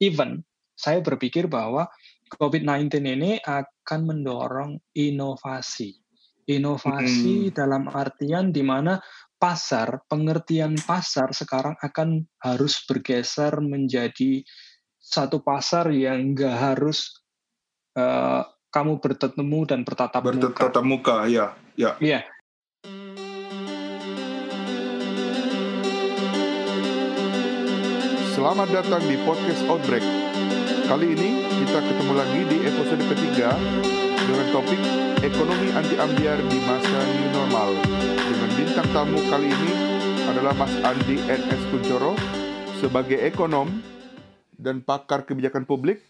even saya berpikir bahwa COVID-19 ini akan mendorong inovasi. Inovasi hmm. dalam artian di mana pasar, pengertian pasar sekarang akan harus bergeser menjadi satu pasar yang enggak harus uh, kamu bertemu dan bertatap, bertatap muka. Bertatap muka, ya, ya. Iya. Selamat datang di podcast Outbreak. Kali ini kita ketemu lagi di episode ketiga dengan topik ekonomi anti ambiar di masa new normal. Dengan bintang tamu kali ini adalah Mas Andi NS Kuncoro sebagai ekonom dan pakar kebijakan publik,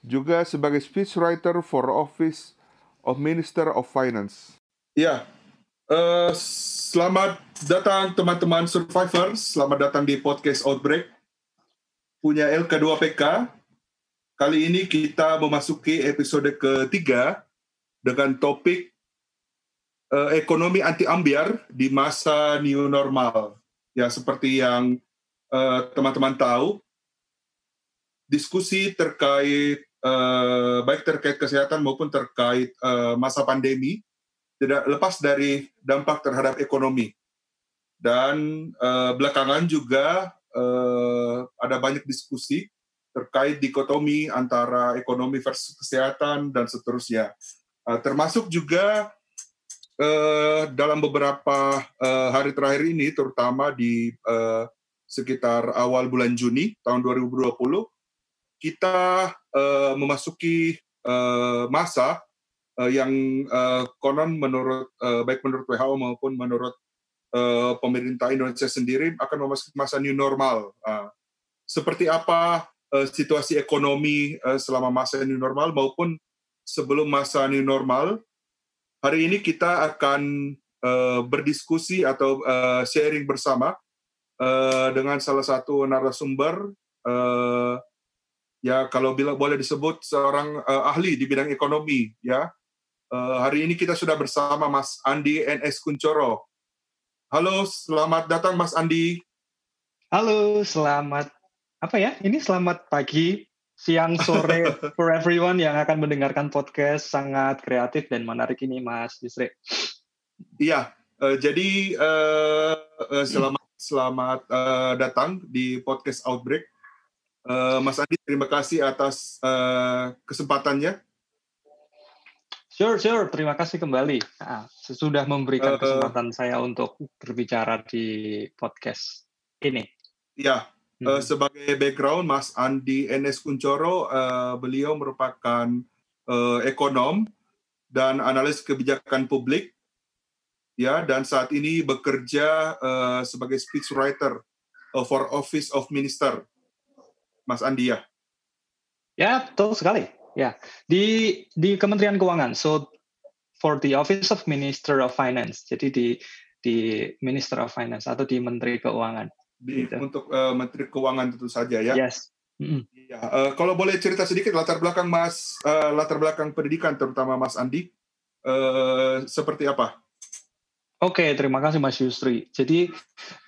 juga sebagai speechwriter for Office of Minister of Finance. Ya, uh, selamat datang teman-teman survivors, selamat datang di podcast Outbreak punya LK2PK. Kali ini kita memasuki episode ketiga dengan topik uh, ekonomi anti ambiar di masa new normal. Ya, seperti yang eh, teman-teman uh, tahu, diskusi terkait uh, baik terkait kesehatan maupun terkait uh, masa pandemi tidak lepas dari dampak terhadap ekonomi dan uh, belakangan juga uh, ada banyak diskusi terkait dikotomi antara ekonomi versus kesehatan dan seterusnya. Uh, termasuk juga uh, dalam beberapa uh, hari terakhir ini terutama di uh, sekitar awal bulan Juni tahun 2020 kita uh, memasuki uh, masa uh, yang uh, konon menurut uh, baik menurut WHO maupun menurut uh, pemerintah Indonesia sendiri akan memasuki masa new normal. Uh, seperti apa uh, situasi ekonomi uh, selama masa new normal maupun sebelum masa new normal? Hari ini kita akan berdiskusi atau sharing bersama dengan salah satu narasumber ya kalau boleh disebut seorang ahli di bidang ekonomi ya uh, hari ini kita sudah bersama Mas Andi NS Kuncoro halo selamat datang Mas Andi. Halo selamat apa ya? Ini selamat pagi siang sore for everyone yang akan mendengarkan podcast sangat kreatif dan menarik ini Mas Yusri. Iya uh, jadi uh, uh, selamat selamat uh, datang di podcast Outbreak. Uh, Mas Andi, terima kasih atas uh, kesempatannya. Sure, sure. Terima kasih kembali. Nah, sudah memberikan uh, kesempatan saya untuk berbicara di podcast ini. Ya, hmm. uh, sebagai background, Mas Andi Enes Kuncoro, uh, beliau merupakan uh, ekonom dan analis kebijakan publik, ya, dan saat ini bekerja uh, sebagai speechwriter uh, for Office of Minister Mas Andi ya? Ya, betul sekali. Ya, di di Kementerian Keuangan. So for the Office of Minister of Finance. Jadi di di Minister of Finance atau di Menteri Keuangan. Di, gitu. Untuk uh, Menteri Keuangan tentu saja ya. Yes. Mm-hmm. Ya, uh, kalau boleh cerita sedikit latar belakang Mas, uh, latar belakang pendidikan terutama Mas Andi, uh, seperti apa? Oke, terima kasih Mas Yusri. Jadi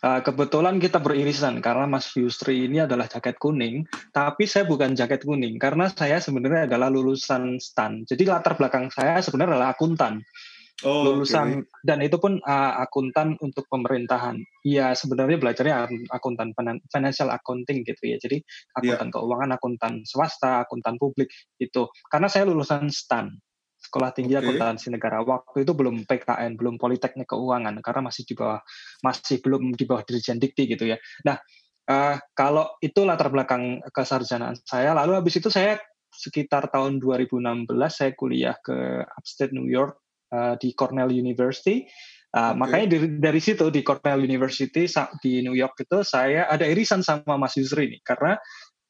uh, kebetulan kita beririsan karena Mas Yusri ini adalah jaket kuning, tapi saya bukan jaket kuning karena saya sebenarnya adalah lulusan STAN. Jadi latar belakang saya sebenarnya adalah akuntan. Oh, lulusan okay. dan itu pun uh, akuntan untuk pemerintahan. Ya sebenarnya belajarnya akuntan financial accounting gitu ya. Jadi akuntan yeah. keuangan, akuntan swasta, akuntan publik itu. Karena saya lulusan STAN. Sekolah Tinggi okay. Akuntansi Negara. Waktu itu belum PKN, belum Politeknik Keuangan karena masih di bawah masih belum di bawah Dirjen Dikti gitu ya. Nah, uh, kalau itu latar belakang kesarjanaan saya, lalu habis itu saya sekitar tahun 2016 saya kuliah ke upstate New York uh, di Cornell University. Uh, okay. Makanya dari, dari situ di Cornell University di New York itu saya ada irisan sama Mas Yusri ini karena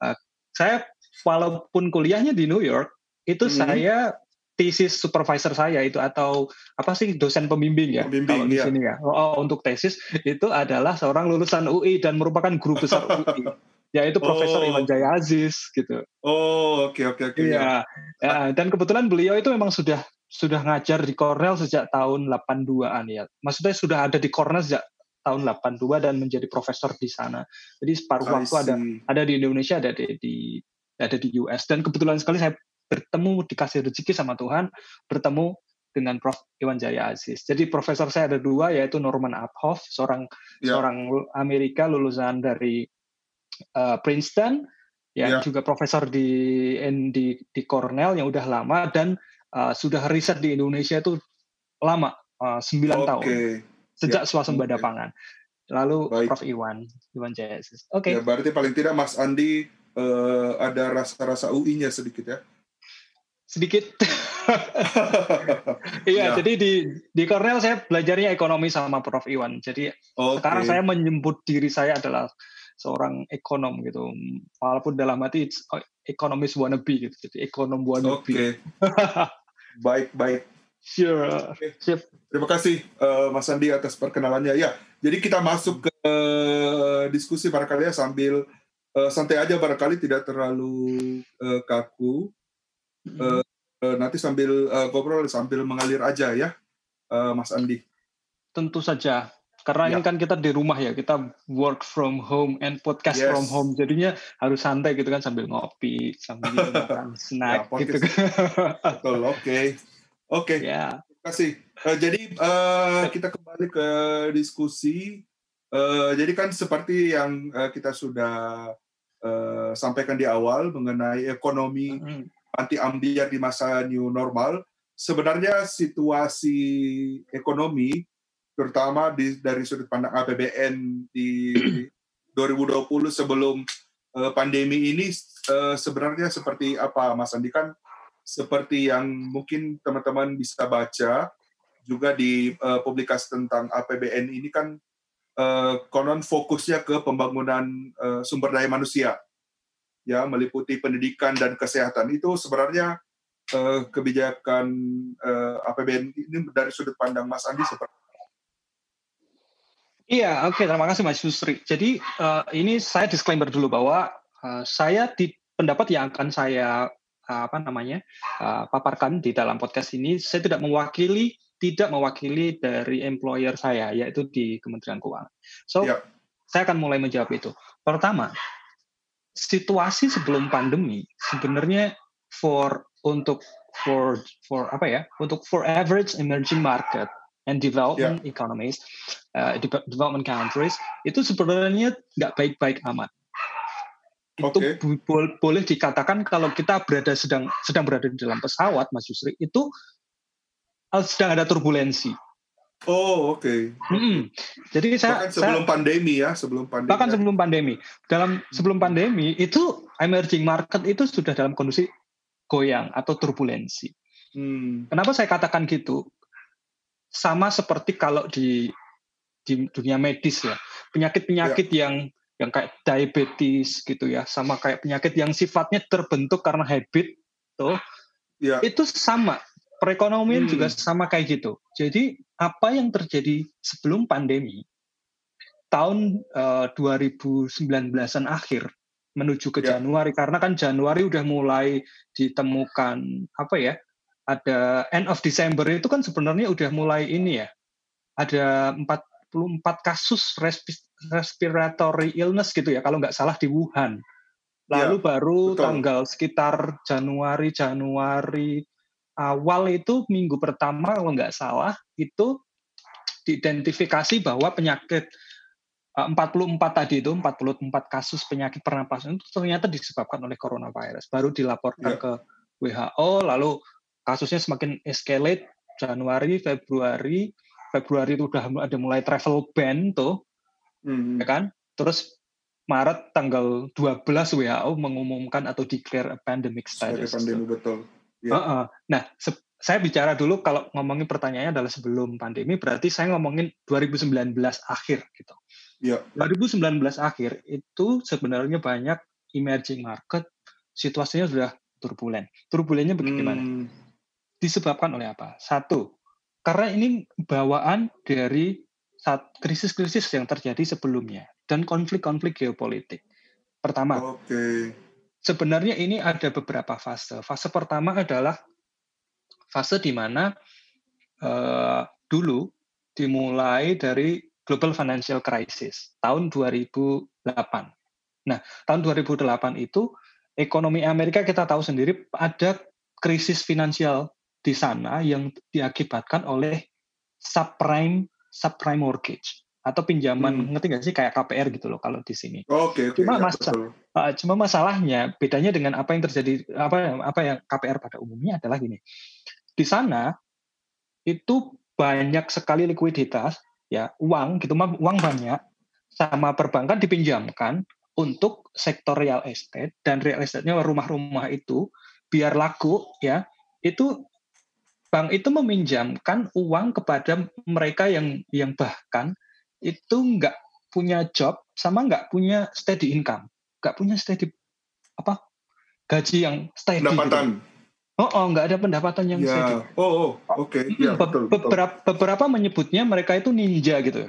uh, saya walaupun kuliahnya di New York itu hmm. saya tesis supervisor saya itu atau apa sih dosen pembimbing ya pembimbing, kalau di ya. sini ya. Oh, untuk tesis itu adalah seorang lulusan UI dan merupakan guru besar UI yaitu Profesor oh. Iwan Jaya Aziz gitu. Oh, oke okay, oke okay, oke. Okay, iya. Ya. ya, dan kebetulan beliau itu memang sudah sudah ngajar di Cornell sejak tahun 82-an ya. Maksudnya sudah ada di Cornell sejak tahun 82 dan menjadi profesor di sana. Jadi separuh waktu ada ada di Indonesia, ada di, di ada di US dan kebetulan sekali saya bertemu dikasih rezeki sama Tuhan bertemu dengan Prof Iwan Jaya Aziz. Jadi profesor saya ada dua yaitu Norman Uphoff, seorang yeah. seorang Amerika lulusan dari uh, Princeton, yang yeah. juga profesor di, di di Cornell yang udah lama dan uh, sudah riset di Indonesia itu lama uh, 9 okay. tahun sejak yeah. swasembada okay. pangan. Lalu Baik. Prof Iwan Iwan Jaya Aziz. Oke. Okay. Ya, berarti paling tidak Mas Andi uh, ada rasa-rasa UI-nya sedikit ya? Sedikit. iya, ya. jadi di di Cornell saya belajarnya ekonomi sama Prof Iwan. Jadi okay. sekarang saya menyebut diri saya adalah seorang ekonom gitu. Walaupun dalam hati oh, ekonomis wannabe gitu. Jadi ekonom wannabe. Oke. Okay. baik, baik. Sure. Okay. Sip. Terima kasih uh, Mas Andi atas perkenalannya. Ya, jadi kita masuk ke uh, diskusi barangkali ya sambil uh, santai aja barangkali tidak terlalu uh, kaku uh, nanti sambil uh, ngobrol sambil mengalir aja ya, uh, Mas Andi. Tentu saja, karena ya. ini kan kita di rumah ya, kita work from home and podcast yes. from home, jadinya harus santai gitu kan sambil ngopi, sambil makan snack ya, gitu. Betul, oke, okay. oke. Okay. Ya. Terima kasih. Uh, jadi uh, kita kembali ke diskusi. Uh, jadi kan seperti yang uh, kita sudah uh, sampaikan di awal mengenai ekonomi. Mm -hmm anti ambiar di masa new normal, sebenarnya situasi ekonomi, terutama di, dari sudut pandang APBN di 2020 sebelum uh, pandemi ini uh, sebenarnya seperti apa, Mas Andi? Kan seperti yang mungkin teman-teman bisa baca juga di uh, publikasi tentang APBN ini kan konon fokusnya ke pembangunan sumber daya manusia ya meliputi pendidikan dan kesehatan itu sebenarnya uh, kebijakan eh, APBN ini dari sudut pandang Mas Andi seperti Iya, oke, okay, terima kasih Mas Yusri. Jadi uh, ini saya disclaimer dulu bahwa uh, saya di pendapat yang akan saya uh, apa namanya uh, paparkan di dalam podcast ini, saya tidak mewakili tidak mewakili dari employer saya, yaitu di Kementerian Keuangan. So, ya. saya akan mulai menjawab itu. Pertama, situasi sebelum pandemi sebenarnya for untuk for for apa ya untuk for average emerging market and development yeah. economies uh, development countries itu sebenarnya nggak baik-baik amat okay. itu boleh dikatakan kalau kita berada sedang sedang berada di dalam pesawat Mas Yusri itu uh, sedang ada turbulensi Oh oke. Okay. Hmm. Jadi saya bahkan sebelum saya, pandemi ya, sebelum pandemi. Bahkan sebelum pandemi. Dalam sebelum pandemi itu emerging market itu sudah dalam kondisi goyang atau turbulensi. Hmm. Kenapa saya katakan gitu? Sama seperti kalau di di dunia medis ya, penyakit-penyakit ya. yang yang kayak diabetes gitu ya, sama kayak penyakit yang sifatnya terbentuk karena habit tuh. Ya. Itu sama perekonomian hmm. juga sama kayak gitu. Jadi apa yang terjadi sebelum pandemi tahun uh, 2019-an akhir menuju ke ya. Januari karena kan Januari udah mulai ditemukan apa ya? Ada end of December itu kan sebenarnya udah mulai ini ya. Ada 44 kasus respiratory illness gitu ya kalau nggak salah di Wuhan. Lalu ya, baru betul. tanggal sekitar Januari Januari awal itu minggu pertama kalau nggak salah itu diidentifikasi bahwa penyakit 44 eh, tadi itu 44 kasus penyakit pernapasan itu ternyata disebabkan oleh coronavirus baru dilaporkan yeah. ke WHO lalu kasusnya semakin escalate Januari Februari Februari itu udah ada mulai travel ban tuh mm-hmm. ya kan terus Maret tanggal 12 WHO mengumumkan atau declare a pandemic status. Pandemi betul. Yeah. Uh -uh. Nah, saya bicara dulu kalau ngomongin pertanyaannya adalah sebelum pandemi, berarti saya ngomongin 2019 akhir gitu. Yeah. 2019 akhir itu sebenarnya banyak emerging market situasinya sudah turbulen. Turbulennya bagaimana? Hmm. Disebabkan oleh apa? Satu, karena ini bawaan dari saat krisis-krisis yang terjadi sebelumnya dan konflik-konflik geopolitik. Pertama, okay sebenarnya ini ada beberapa fase. Fase pertama adalah fase di mana uh, dulu dimulai dari global financial crisis tahun 2008. Nah, tahun 2008 itu ekonomi Amerika kita tahu sendiri ada krisis finansial di sana yang diakibatkan oleh subprime subprime mortgage atau pinjaman hmm. ngerti nggak sih kayak KPR gitu loh kalau di sini. Oke. Okay, okay, cuma ya, masa, uh, cuma masalahnya bedanya dengan apa yang terjadi apa apa yang KPR pada umumnya adalah gini. Di sana itu banyak sekali likuiditas ya uang gitu uang banyak sama perbankan dipinjamkan untuk sektor real estate dan real estate-nya rumah-rumah itu biar laku ya itu bank itu meminjamkan uang kepada mereka yang yang bahkan itu nggak punya job sama nggak punya steady income, nggak punya steady apa gaji yang steady. Gitu. Pendapatan. Gitu. Oh, oh, nggak ada pendapatan yang ya. steady. Oh, oh oke. Okay. Ya, betul, beberapa, beberapa menyebutnya mereka itu ninja gitu.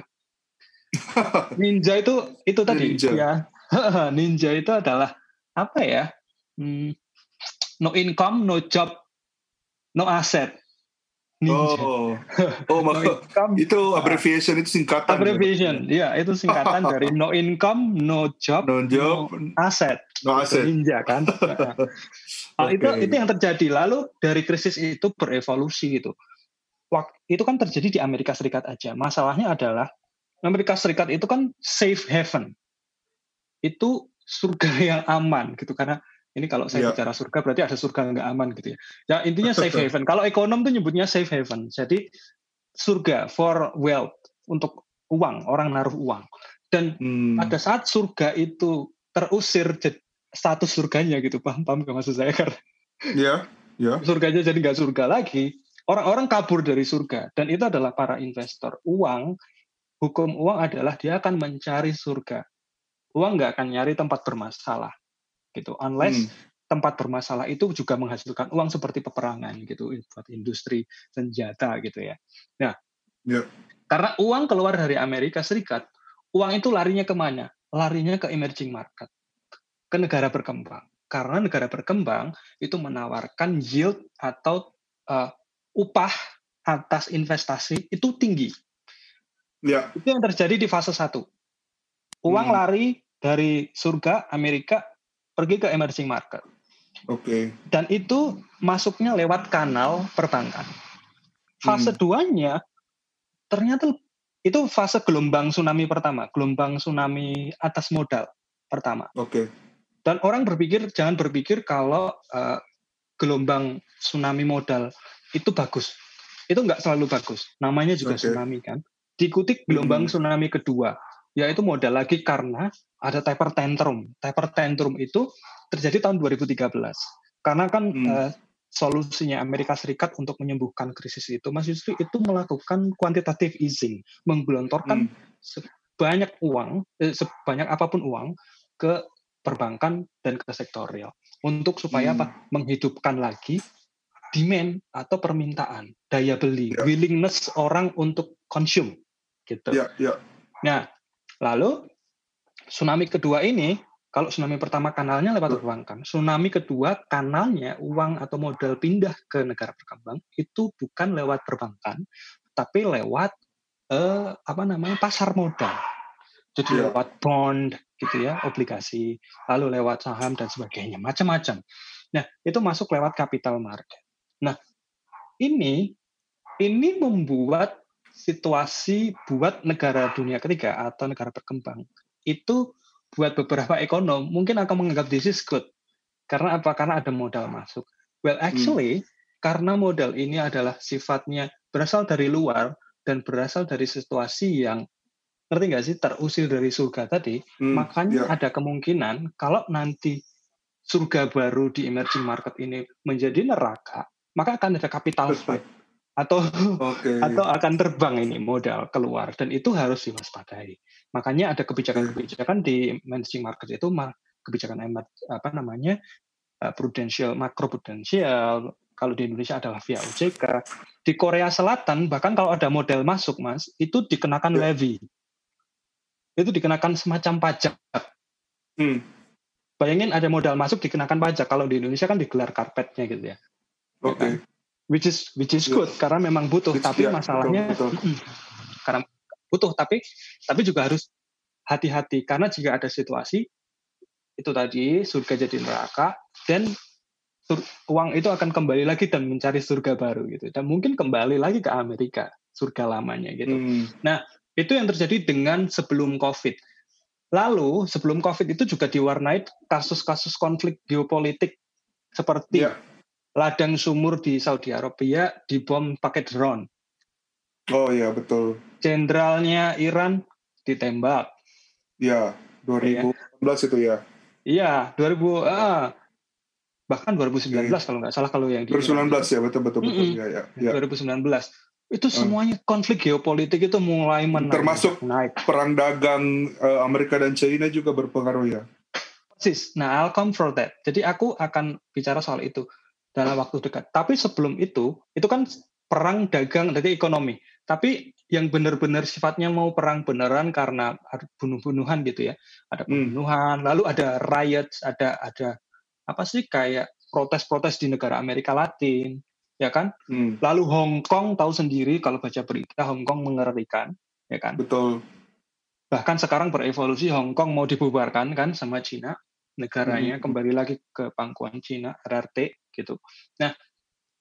ninja itu itu tadi ninja. ya. ninja itu adalah apa ya? Hmm, no income, no job, no asset. Ninja. Oh, oh no income, itu abbreviation itu singkatan. Abbreviation, ya, ya itu singkatan dari no income, no job, no job, no asset. No asset. Ninja kan. nah, okay. itu itu yang terjadi. Lalu dari krisis itu berevolusi gitu. Waktu itu kan terjadi di Amerika Serikat aja. Masalahnya adalah Amerika Serikat itu kan safe haven. Itu surga yang aman gitu karena ini kalau saya yeah. bicara surga berarti ada surga nggak aman gitu ya. Ya intinya safe haven. Kalau ekonom tuh nyebutnya safe haven. Jadi surga for wealth untuk uang, orang naruh uang. Dan hmm. pada saat surga itu terusir status surganya gitu, paham paham gak maksud saya kan? Iya, yeah, yeah. Surganya jadi nggak surga lagi. Orang-orang kabur dari surga dan itu adalah para investor. Uang, hukum uang adalah dia akan mencari surga. Uang nggak akan nyari tempat bermasalah gitu unless hmm. tempat bermasalah itu juga menghasilkan uang seperti peperangan gitu buat industri senjata gitu ya nah yeah. karena uang keluar dari Amerika Serikat uang itu larinya ke mana larinya ke emerging market ke negara berkembang karena negara berkembang itu menawarkan yield atau uh, upah atas investasi itu tinggi. Ya. Itu yang terjadi di fase satu. Uang hmm. lari dari surga Amerika pergi ke emerging market. Oke. Okay. Dan itu masuknya lewat kanal perbankan. Fase hmm. duanya ternyata itu fase gelombang tsunami pertama, gelombang tsunami atas modal pertama. Oke. Okay. Dan orang berpikir jangan berpikir kalau uh, gelombang tsunami modal itu bagus. Itu nggak selalu bagus. Namanya juga okay. tsunami kan. Diikuti gelombang hmm. tsunami kedua yaitu modal lagi karena ada taper tantrum. Taper tantrum itu terjadi tahun 2013. Karena kan hmm. uh, solusinya Amerika Serikat untuk menyembuhkan krisis itu, Mas Yusri itu melakukan quantitative easing, menggelontorkan hmm. banyak uang, eh, sebanyak apa pun uang ke perbankan dan ke sektor real untuk supaya hmm. apa? Menghidupkan lagi demand atau permintaan, daya beli, yeah. willingness orang untuk consume gitu. Yeah, yeah. Nah, Lalu tsunami kedua ini, kalau tsunami pertama kanalnya lewat perbankan, tsunami kedua kanalnya uang atau modal pindah ke negara berkembang itu bukan lewat perbankan, tapi lewat eh, apa namanya pasar modal. Jadi yeah. lewat bond gitu ya, obligasi, lalu lewat saham dan sebagainya, macam-macam. Nah, itu masuk lewat capital market. Nah, ini ini membuat situasi buat negara dunia ketiga atau negara berkembang itu buat beberapa ekonom mungkin akan menganggap this is good karena apa karena ada modal masuk well hmm. actually hmm. karena modal ini adalah sifatnya berasal dari luar dan berasal dari situasi yang ngerti nggak sih terusir dari surga tadi hmm, makanya yeah. ada kemungkinan kalau nanti surga baru di emerging market ini menjadi neraka maka akan ada capital fight atau okay. atau akan terbang ini modal keluar dan itu harus diwaspadai. Makanya ada kebijakan-kebijakan di emerging market itu kebijakan apa namanya prudential makro prudensial kalau di Indonesia adalah via OJK. Di Korea Selatan bahkan kalau ada modal masuk Mas itu dikenakan yeah. levy. Itu dikenakan semacam pajak. Hmm. Bayangin ada modal masuk dikenakan pajak. Kalau di Indonesia kan digelar karpetnya gitu ya. Oke. Okay. Ya kan? Which is which is good yeah. karena memang butuh which, tapi yeah, masalahnya betul, betul. karena butuh tapi tapi juga harus hati-hati karena jika ada situasi itu tadi surga jadi neraka dan uang itu akan kembali lagi dan mencari surga baru gitu dan mungkin kembali lagi ke Amerika surga lamanya gitu. Hmm. Nah itu yang terjadi dengan sebelum COVID. Lalu sebelum COVID itu juga diwarnai kasus-kasus konflik geopolitik seperti yeah. Ladang sumur di Saudi Arabia dibom pakai drone. Oh iya betul. Jenderalnya Iran ditembak. Ya, 2019 ya. itu ya. Iya, 2000 ah, bahkan 2019 yeah. kalau nggak salah kalau yang di 2019 ya betul betul betul mm -hmm. ya, ya, ya. 2019 itu hmm. semuanya hmm. konflik geopolitik itu mulai menaik. Termasuk naik. perang dagang uh, Amerika dan China juga berpengaruh ya. Persis. Nah, I'll come for that. Jadi aku akan bicara soal itu dalam waktu dekat. Tapi sebelum itu, itu kan perang dagang dari ekonomi. Tapi yang benar-benar sifatnya mau perang beneran karena bunuh-bunuhan gitu ya. Ada hmm. pembunuhan, hmm. lalu ada riots, ada ada apa sih kayak protes-protes di negara Amerika Latin, ya kan? Hmm. Lalu Hong Kong tahu sendiri kalau baca berita Hong Kong mengerikan, ya kan? Betul. Bahkan sekarang berevolusi Hong Kong mau dibubarkan kan sama Cina, negaranya hmm. kembali lagi ke pangkuan Cina, RRT gitu. Nah,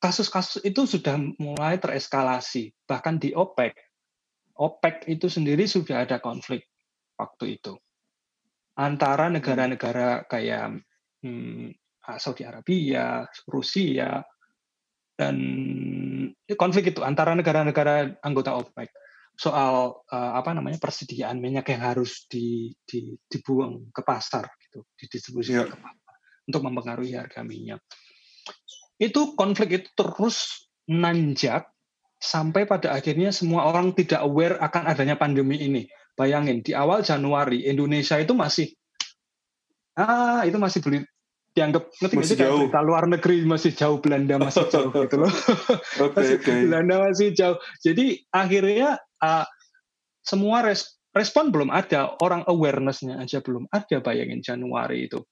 kasus-kasus itu sudah mulai tereskalasi, bahkan di OPEC. OPEC itu sendiri sudah ada konflik waktu itu antara negara-negara kayak hmm, Saudi Arabia, Rusia, dan konflik itu antara negara-negara anggota OPEC soal uh, apa namanya persediaan minyak yang harus di, di, dibuang ke pasar gitu, didistribusikan yeah. ke pasar untuk mempengaruhi harga minyak. Itu konflik itu terus nanjak sampai pada akhirnya semua orang tidak aware akan adanya pandemi ini. Bayangin di awal Januari Indonesia itu masih ah itu masih beli dianggap ngerti masih jauh. Berita luar negeri masih jauh Belanda masih jauh gitu loh okay, masih okay. Belanda masih jauh jadi akhirnya uh, semua res, respon belum ada orang awarenessnya aja belum ada bayangin Januari itu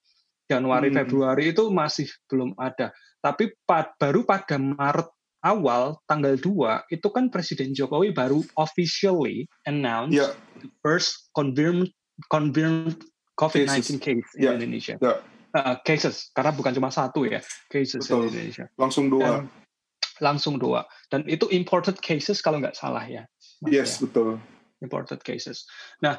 Januari hmm. Februari itu masih belum ada tapi pad, baru pada Maret awal tanggal 2 itu kan Presiden Jokowi baru officially announce yeah. the first confirmed confirmed COVID-19 case in yeah. Indonesia. Yeah uh, cases karena bukan cuma satu ya cases Betul. di Indonesia. Langsung dua. Dan, langsung dua dan itu imported cases kalau nggak salah ya. Mas, yes ya. betul. Imported cases. Nah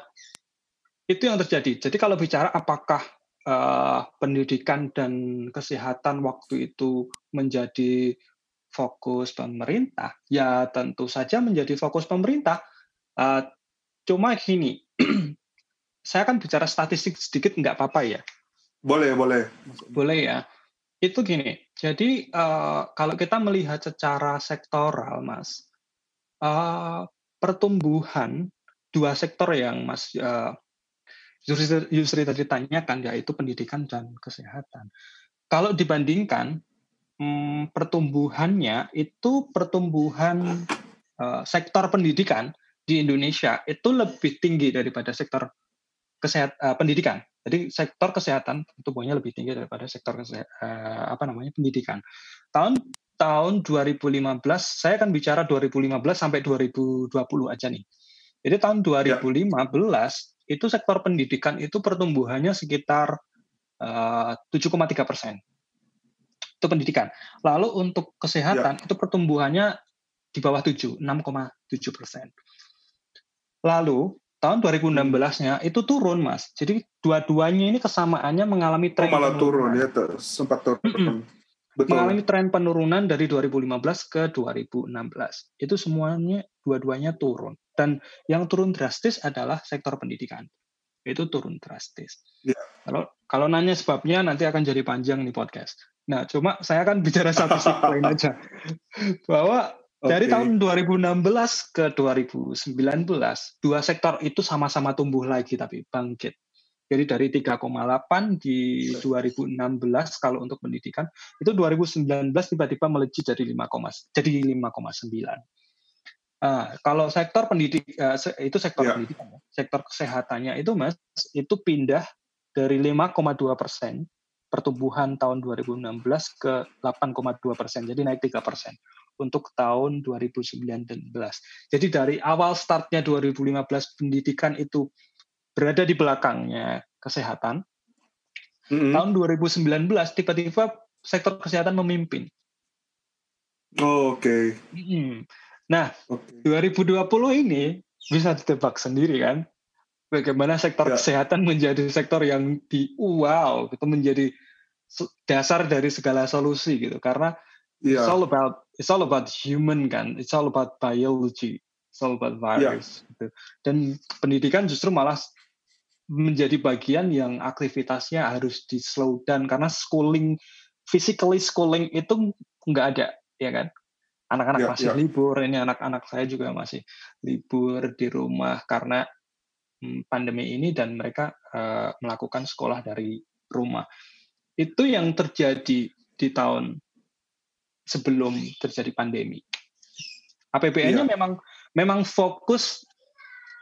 itu yang terjadi. Jadi kalau bicara apakah uh, pendidikan dan kesehatan waktu itu menjadi fokus pemerintah, ya tentu saja menjadi fokus pemerintah. Uh, cuma gini, saya akan bicara statistik sedikit nggak apa-apa ya. Boleh, boleh. Boleh ya. Itu gini, jadi uh, kalau kita melihat secara sektoral, Mas, uh, pertumbuhan dua sektor yang Mas uh, Yusri, tadi tanyakan, yaitu pendidikan dan kesehatan. Kalau dibandingkan, hmm, pertumbuhannya itu pertumbuhan uh, sektor pendidikan di Indonesia itu lebih tinggi daripada sektor kesehat, uh, pendidikan. Jadi sektor kesehatan tumbuhnya lebih tinggi daripada sektor uh, apa namanya pendidikan. Tahun tahun 2015 saya akan bicara 2015 sampai 2020 aja nih. Jadi tahun 2015 ya. Itu sektor pendidikan itu pertumbuhannya sekitar uh, 7,3 persen. Itu pendidikan. Lalu untuk kesehatan ya. itu pertumbuhannya di bawah 7, 6,7 persen. Lalu tahun 2016-nya itu turun, Mas. Jadi dua-duanya ini kesamaannya mengalami tren oh, malah turun ya, sempat turun. Mm -mm. Betul. Mengalami tren penurunan dari 2015 ke 2016. Itu semuanya dua-duanya turun. Dan yang turun drastis adalah sektor pendidikan. Itu turun drastis. Yeah. Kalau kalau nanya sebabnya nanti akan jadi panjang nih podcast. Nah, cuma saya akan bicara satu lain aja. Bahwa dari tahun 2016 ke 2019, dua sektor itu sama-sama tumbuh lagi tapi bangkit. Jadi dari 3,8 di 2016 kalau untuk pendidikan, itu 2019 tiba-tiba melejit jadi 5, jadi 5,9. Uh, kalau sektor pendidik uh, itu sektor yeah. pendidikan, ya. sektor kesehatannya itu mas itu pindah dari 5,2 persen pertumbuhan tahun 2016 ke 8,2 persen, jadi naik 3 persen untuk tahun 2019. Jadi dari awal startnya 2015 pendidikan itu berada di belakangnya kesehatan. Mm-hmm. Tahun 2019 tiba-tiba sektor kesehatan memimpin. Oh, Oke. Okay. Mm-hmm. Nah, okay. 2020 ini bisa ditebak sendiri kan, bagaimana sektor ya. kesehatan menjadi sektor yang di wow, itu menjadi dasar dari segala solusi gitu. Karena yeah. it's all about it's all about human kan, it's all about biology, it's all about ya. virus. Yeah. Gitu. Dan pendidikan justru malah menjadi bagian yang aktivitasnya harus di slow down karena schooling physically schooling itu nggak ada ya kan anak-anak ya, masih ya. libur ini anak-anak saya juga masih libur di rumah karena hmm, pandemi ini dan mereka uh, melakukan sekolah dari rumah itu yang terjadi di tahun sebelum terjadi pandemi APBN-nya ya. memang memang fokus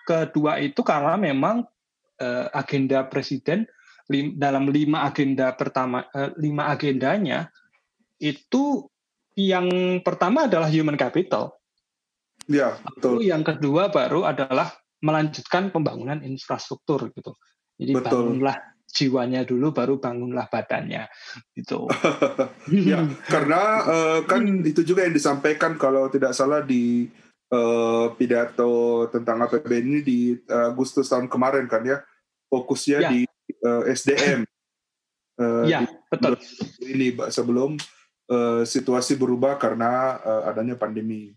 kedua itu karena memang uh, agenda presiden lim, dalam lima agenda pertama uh, lima agendanya itu yang pertama adalah human capital. Ya, betul. Lalu yang kedua baru adalah melanjutkan pembangunan infrastruktur gitu. Jadi betul. bangunlah jiwanya dulu baru bangunlah badannya gitu. ya, karena uh, kan itu juga yang disampaikan kalau tidak salah di uh, pidato tentang APBN ini di Agustus tahun kemarin kan ya fokusnya ya. di uh, eh, SDM. Uh, ya, di, betul. Ini sebelum uh, situasi berubah karena uh, adanya pandemi.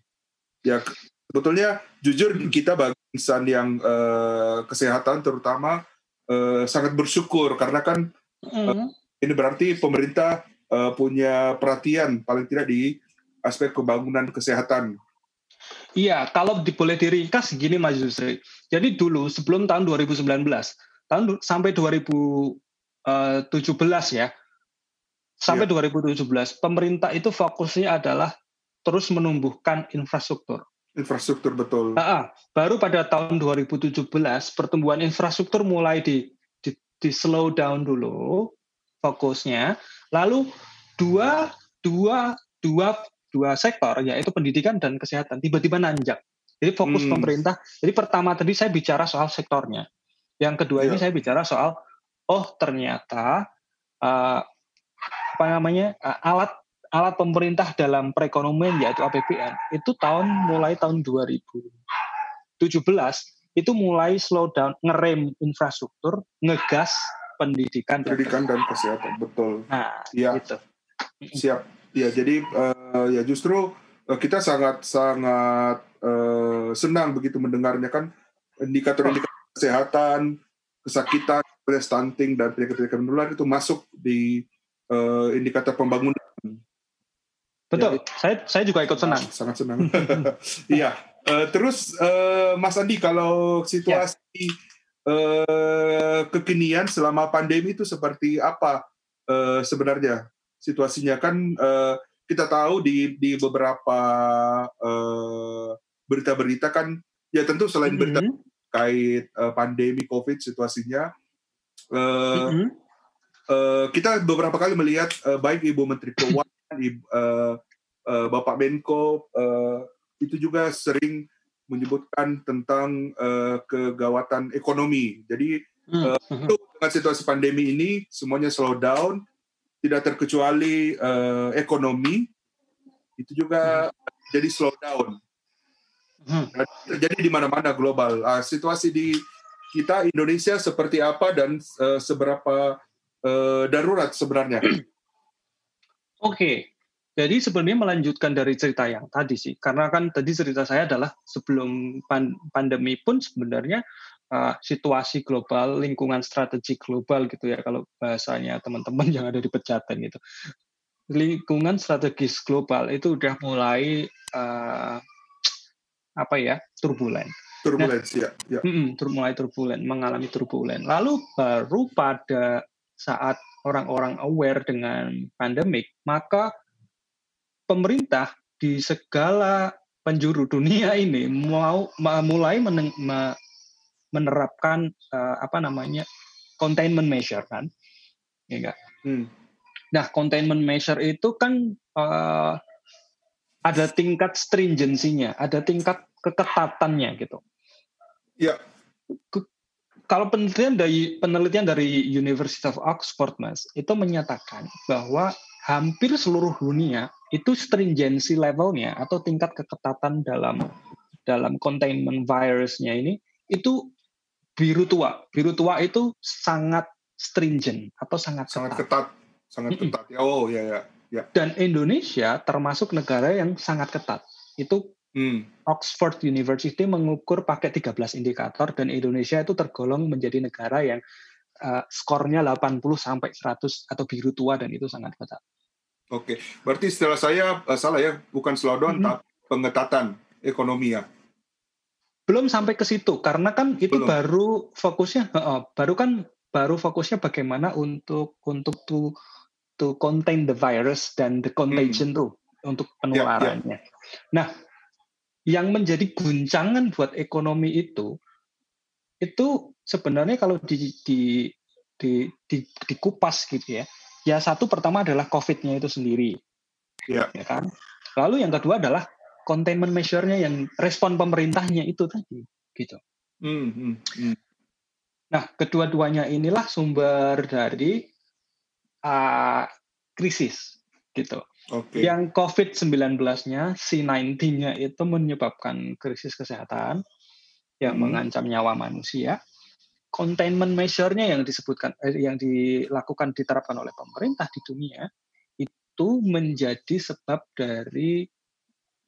Ya, sebetulnya jujur kita bagi insan yang uh, kesehatan terutama uh, sangat bersyukur karena kan mm. uh, ini berarti pemerintah uh, punya perhatian paling tidak di aspek pembangunan kesehatan Iya, kalau boleh diringkas gini Mas Yusri. Jadi dulu sebelum tahun 2019, tahun sampai 2017 eh, ya. Sampai ya. 2017 pemerintah itu fokusnya adalah terus menumbuhkan infrastruktur. Infrastruktur betul. Nah, baru pada tahun 2017 pertumbuhan infrastruktur mulai di, di, di slow down dulu fokusnya. Lalu dua dua dua dua sektor yaitu pendidikan dan kesehatan tiba-tiba nanjak. Jadi fokus hmm. pemerintah. Jadi pertama tadi saya bicara soal sektornya. Yang kedua yeah. ini iya. saya bicara soal oh ternyata uh, apa namanya uh, alat alat pemerintah dalam perekonomian yaitu APBN itu tahun mulai tahun 2017 itu mulai slow down ngerem infrastruktur ngegas pendidikan pendidikan dan, kesehatan betul nah ya gitu. siap ya jadi uh, ya justru uh, kita sangat sangat uh, senang begitu mendengarnya kan indikator-indikator kesehatan, kesakitan, stunting dan penyakit-penyakit menular itu masuk di uh, indikator pembangunan. Betul, ya, saya saya juga ikut senang. Sangat senang. Iya. uh, terus uh, Mas Andi kalau situasi ya. uh, kekinian selama pandemi itu seperti apa uh, sebenarnya situasinya kan uh, kita tahu di di beberapa berita-berita uh, kan ya tentu selain mm -hmm. berita terkait uh, pandemi COVID situasinya. Uh, mm-hmm. uh, kita beberapa kali melihat uh, baik Ibu Menteri Keuangan, Ibu, uh, uh, Bapak Menko uh, itu juga sering menyebutkan tentang uh, kegawatan ekonomi. Jadi uh, mm-hmm. dengan situasi pandemi ini semuanya slow down, tidak terkecuali uh, ekonomi itu juga mm-hmm. jadi slow down. Hmm. Terjadi di mana-mana global. Uh, situasi di kita Indonesia seperti apa dan uh, seberapa uh, darurat sebenarnya? Oke, okay. jadi sebenarnya melanjutkan dari cerita yang tadi sih, karena kan tadi cerita saya adalah sebelum pan pandemi pun sebenarnya uh, situasi global, lingkungan strategi global gitu ya, kalau bahasanya teman-teman yang ada di pecatan gitu. Lingkungan strategis global itu udah mulai uh, apa ya turbulen. Turbulensi nah, ya. ya. Mm -mm, mulai turbulen, mengalami turbulen. Lalu baru pada saat orang-orang aware dengan pandemik, maka pemerintah di segala penjuru dunia ini mau mulai meneng, menerapkan uh, apa namanya containment measure kan, ya enggak? Hmm. Nah, containment measure itu kan uh, ada tingkat stringensinya, ada tingkat keketatannya gitu. Ya. kalau penelitian dari penelitian dari University of Oxford, Mas, itu menyatakan bahwa hampir seluruh dunia itu stringency levelnya atau tingkat keketatan dalam dalam containment virusnya ini itu biru tua. Biru tua itu sangat stringent atau sangat sangat ketat, ketat. sangat ketat. Ya, oh ya ya. ya. Dan Indonesia termasuk negara yang sangat ketat. Itu hmm. Oxford University mengukur pakai 13 indikator dan Indonesia itu tergolong menjadi negara yang uh, skornya 80 sampai 100 atau biru tua dan itu sangat ketat. Oke, berarti setelah saya uh, salah ya, bukan slowdown, mm -hmm. tapi pengetatan ekonomi ya. Belum sampai ke situ, karena kan itu Belum. baru fokusnya, uh, baru kan baru fokusnya bagaimana untuk untuk to to contain the virus dan the contagion hmm. tuh untuk penularannya. Ya, ya. Nah, yang menjadi guncangan buat ekonomi itu itu sebenarnya kalau di di di, di dikupas gitu ya Ya satu pertama adalah COVID-nya itu sendiri, ya. ya kan. Lalu yang kedua adalah containment measure-nya yang respon pemerintahnya itu tadi, gitu. Hmm, hmm, hmm. Nah, kedua-duanya inilah sumber dari uh, krisis, gitu. Okay. Yang COVID-19-nya, C19-nya itu menyebabkan krisis kesehatan yang hmm. mengancam nyawa manusia containment measure-nya yang disebutkan eh, yang dilakukan diterapkan oleh pemerintah di dunia itu menjadi sebab dari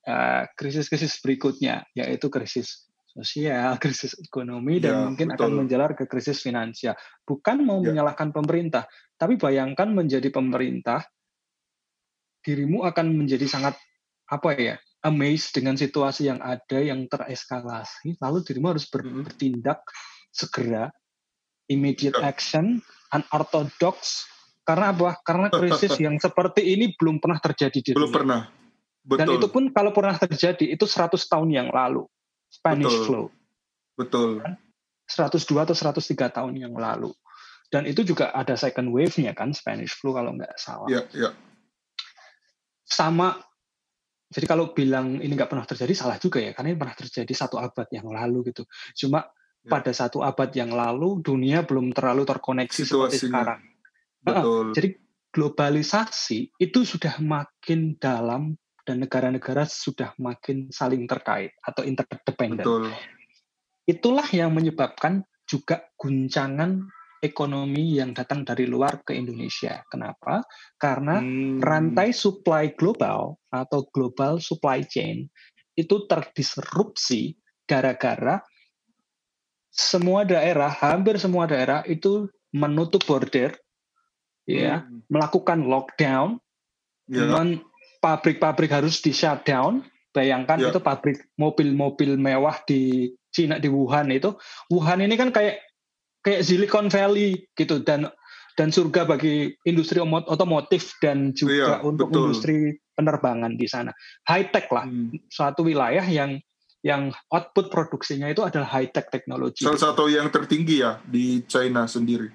eh, krisis-krisis berikutnya yaitu krisis sosial, krisis ekonomi dan ya, mungkin betul. akan menjalar ke krisis finansial. Bukan mau ya. menyalahkan pemerintah, tapi bayangkan menjadi pemerintah dirimu akan menjadi sangat apa ya? amazed dengan situasi yang ada yang tereskalasi, lalu dirimu harus ber, hmm. bertindak segera, immediate action, unorthodox. Karena apa? Karena krisis yang seperti ini belum pernah terjadi di Belum dunia. pernah. Betul. Dan itu pun kalau pernah terjadi, itu 100 tahun yang lalu. Spanish Betul. flu. Betul. 102 atau 103 tahun yang lalu. Dan itu juga ada second wave-nya kan, Spanish flu kalau nggak salah. Iya, iya. Sama jadi kalau bilang ini nggak pernah terjadi salah juga ya karena ini pernah terjadi satu abad yang lalu gitu cuma Ya. pada satu abad yang lalu dunia belum terlalu terkoneksi Situasinya. seperti sekarang. Betul. Jadi globalisasi itu sudah makin dalam dan negara-negara sudah makin saling terkait atau interdependen. Betul. Itulah yang menyebabkan juga guncangan ekonomi yang datang dari luar ke Indonesia. Kenapa? Karena hmm. rantai supply global atau global supply chain itu terdisrupsi gara-gara semua daerah, hampir semua daerah itu menutup border, ya, hmm. melakukan lockdown, yeah. Pabrik-pabrik harus di shutdown. Bayangkan yeah. itu pabrik mobil-mobil mewah di Cina di Wuhan itu, Wuhan ini kan kayak kayak Silicon Valley gitu dan dan surga bagi industri otomotif dan juga yeah, untuk betul. industri penerbangan di sana. High tech lah, hmm. suatu wilayah yang yang output produksinya itu adalah high tech teknologi. Salah satu yang tertinggi ya di China sendiri.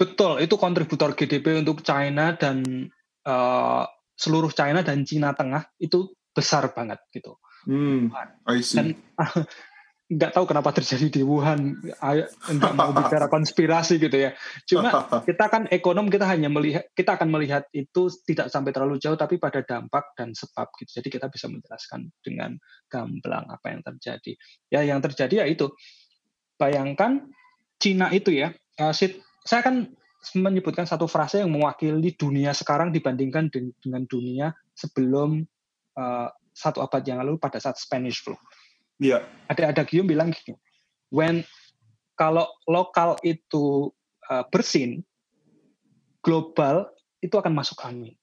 Betul, itu kontributor GDP untuk China dan uh, seluruh China dan Cina Tengah itu besar banget gitu. Hmm, I see. Dan nggak tahu kenapa terjadi di Wuhan. Nggak mau bicara konspirasi gitu ya. Cuma kita kan ekonom kita hanya melihat kita akan melihat itu tidak sampai terlalu jauh tapi pada dampak dan sebab gitu. Jadi kita bisa menjelaskan dengan gamblang apa yang terjadi. Ya yang terjadi ya itu bayangkan Cina itu ya uh, saya akan menyebutkan satu frase yang mewakili dunia sekarang dibandingkan dengan dunia sebelum uh, satu abad yang lalu pada saat Spanish flu Iya. Ada ada Gium bilang gini, when kalau lokal itu uh, bersin, global itu akan masuk angin.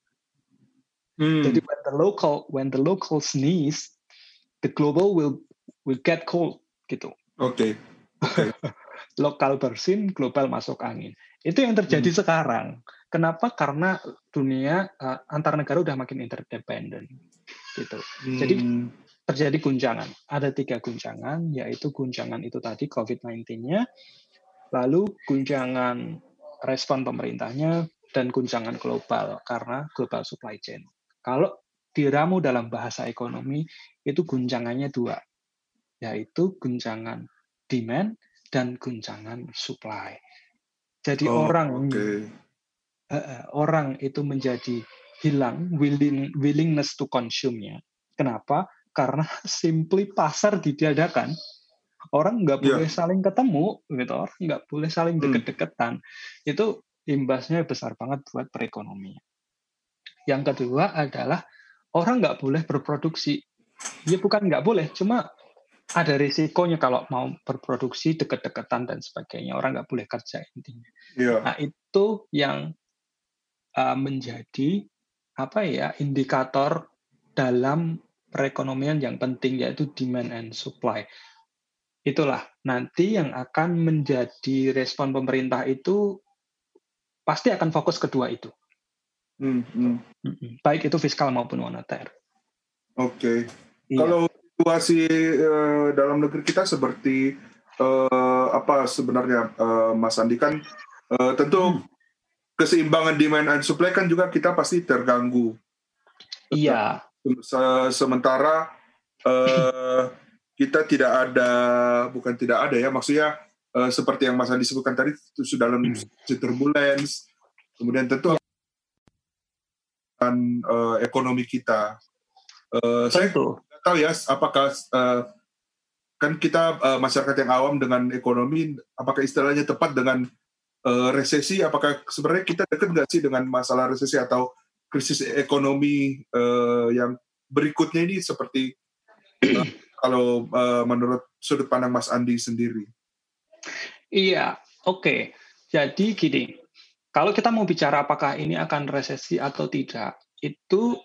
Hmm. Jadi when the local when the local sneeze, the global will will get cold gitu. Oke. Okay. Okay. lokal bersin, global masuk angin. Itu yang terjadi hmm. sekarang. Kenapa? Karena dunia uh, antar negara udah makin interdependent gitu. Hmm. Jadi terjadi guncangan. Ada tiga guncangan, yaitu guncangan itu tadi COVID-19-nya, lalu guncangan respon pemerintahnya, dan guncangan global karena global supply chain. Kalau diramu dalam bahasa ekonomi, itu guncangannya dua, yaitu guncangan demand dan guncangan supply. Jadi oh, orang okay. uh, orang itu menjadi hilang willing willingness to consume-nya. Kenapa? Karena simply pasar ditiadakan. Orang nggak yeah. boleh saling ketemu, gitu. Orang nggak boleh saling hmm. deket-deketan. Itu imbasnya besar banget buat perekonomian. Yang kedua adalah orang nggak boleh berproduksi. Ya bukan nggak boleh, cuma ada risikonya kalau mau berproduksi deket-deketan dan sebagainya. Orang nggak boleh kerja intinya. Yeah. Nah itu yang uh, menjadi apa ya indikator dalam perekonomian yang penting yaitu demand and supply. Itulah nanti yang akan menjadi respon pemerintah itu pasti akan fokus kedua itu. Hmm, hmm. Baik itu fiskal maupun moneter. Oke. Okay. Iya. Kalau situasi uh, dalam negeri kita seperti uh, apa sebenarnya uh, Mas Andi kan uh, tentu hmm. keseimbangan demand and supply kan juga kita pasti terganggu. Iya. Sementara uh, kita tidak ada bukan tidak ada ya maksudnya uh, seperti yang Mas Andi sebutkan tadi itu sudah dalam hmm. turbulence kemudian tentu dan uh, ekonomi kita. Uh, saya tahu ya apakah uh, kan kita uh, masyarakat yang awam dengan ekonomi apakah istilahnya tepat dengan uh, resesi apakah sebenarnya kita dekat nggak sih dengan masalah resesi atau krisis ekonomi uh, yang berikutnya ini seperti uh, kalau uh, menurut sudut pandang Mas Andi sendiri? Iya, oke. Okay. Jadi gini, kalau kita mau bicara apakah ini akan resesi atau tidak, itu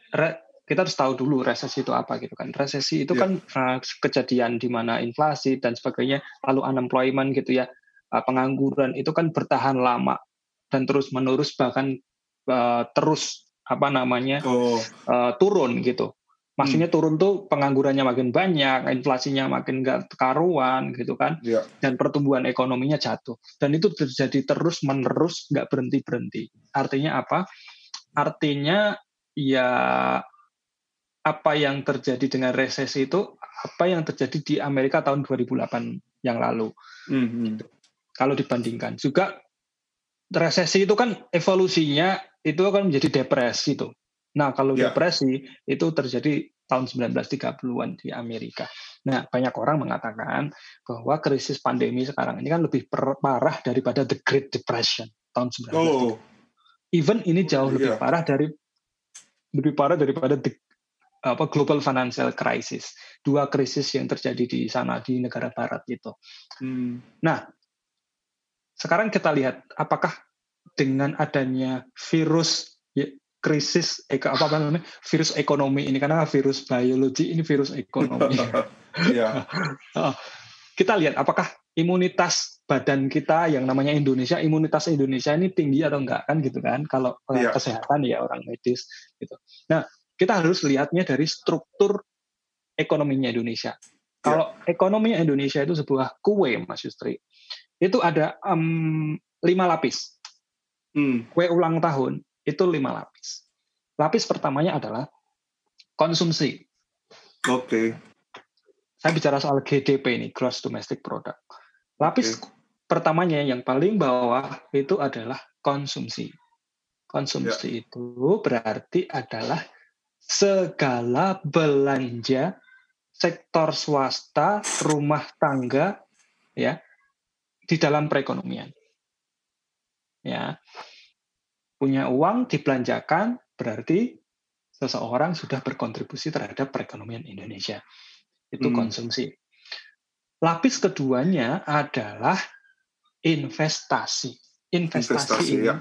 kita harus tahu dulu resesi itu apa gitu kan. Resesi itu yeah. kan uh, kejadian di mana inflasi dan sebagainya, lalu unemployment gitu ya, uh, pengangguran itu kan bertahan lama dan terus menerus bahkan uh, terus apa namanya oh. uh, turun gitu. Maksudnya hmm. turun tuh penganggurannya makin banyak, inflasinya makin nggak karuan gitu kan, yeah. dan pertumbuhan ekonominya jatuh. Dan itu terjadi terus menerus nggak berhenti berhenti. Artinya apa? Artinya ya apa yang terjadi dengan resesi itu apa yang terjadi di Amerika tahun 2008 yang lalu. Hmm. Kalau dibandingkan juga resesi itu kan evolusinya itu akan menjadi depresi tuh. Nah, kalau yeah. depresi itu terjadi tahun 1930-an di Amerika. Nah, banyak orang mengatakan bahwa krisis pandemi sekarang ini kan lebih parah daripada the Great Depression tahun 1930. Oh. Even ini jauh yeah. lebih iya. parah dari lebih parah daripada the, apa global financial crisis. Dua krisis yang terjadi di sana di negara barat itu. Hmm. Nah, sekarang kita lihat apakah dengan adanya virus ya, krisis apa namanya virus ekonomi ini karena virus biologi ini virus ekonomi. yeah. kita lihat apakah imunitas badan kita yang namanya Indonesia imunitas Indonesia ini tinggi atau enggak kan gitu kan kalau yeah. kesehatan ya orang medis gitu. Nah kita harus lihatnya dari struktur ekonominya Indonesia. Kalau ekonominya Indonesia itu sebuah kue Mas Yustri itu ada um, lima lapis. Hmm. Kue ulang tahun itu lima lapis. Lapis pertamanya adalah konsumsi. Oke. Okay. Saya bicara soal GDP ini, Gross Domestic Product. Lapis okay. pertamanya yang paling bawah itu adalah konsumsi. Konsumsi yeah. itu berarti adalah segala belanja sektor swasta, rumah tangga, ya, di dalam perekonomian. Ya, punya uang dibelanjakan berarti seseorang sudah berkontribusi terhadap perekonomian Indonesia. Itu hmm. konsumsi. Lapis keduanya adalah investasi. Investasi, investasi ini, ya.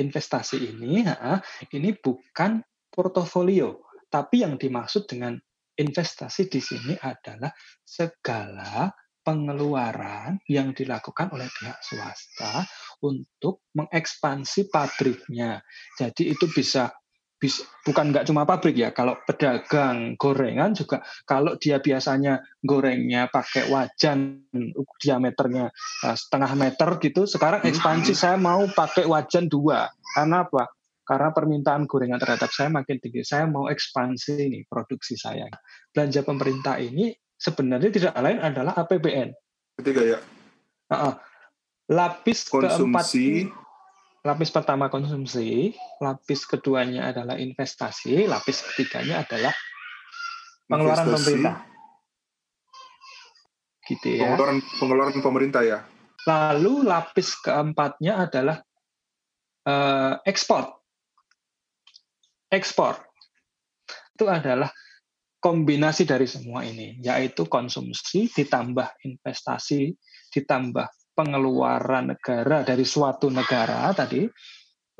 investasi ini, ha, ini bukan portofolio, tapi yang dimaksud dengan investasi di sini adalah segala pengeluaran yang dilakukan oleh pihak swasta untuk mengekspansi pabriknya. Jadi itu bisa bisa, bukan nggak cuma pabrik ya, kalau pedagang gorengan juga kalau dia biasanya gorengnya pakai wajan diameternya uh, setengah meter gitu, sekarang hmm. ekspansi saya mau pakai wajan dua. Karena apa? Karena permintaan gorengan terhadap saya makin tinggi. Saya mau ekspansi ini produksi saya. Belanja pemerintah ini sebenarnya tidak lain adalah APBN. Ketiga ya. Uh, lapis konsumsi. keempat lapis pertama konsumsi, lapis keduanya adalah investasi, lapis ketiganya adalah pengeluaran investasi. pemerintah. Gitu ya. Pengeluaran pengeluaran pemerintah ya. Lalu lapis keempatnya adalah uh, ekspor. Ekspor itu adalah kombinasi dari semua ini, yaitu konsumsi ditambah investasi ditambah pengeluaran negara dari suatu negara tadi,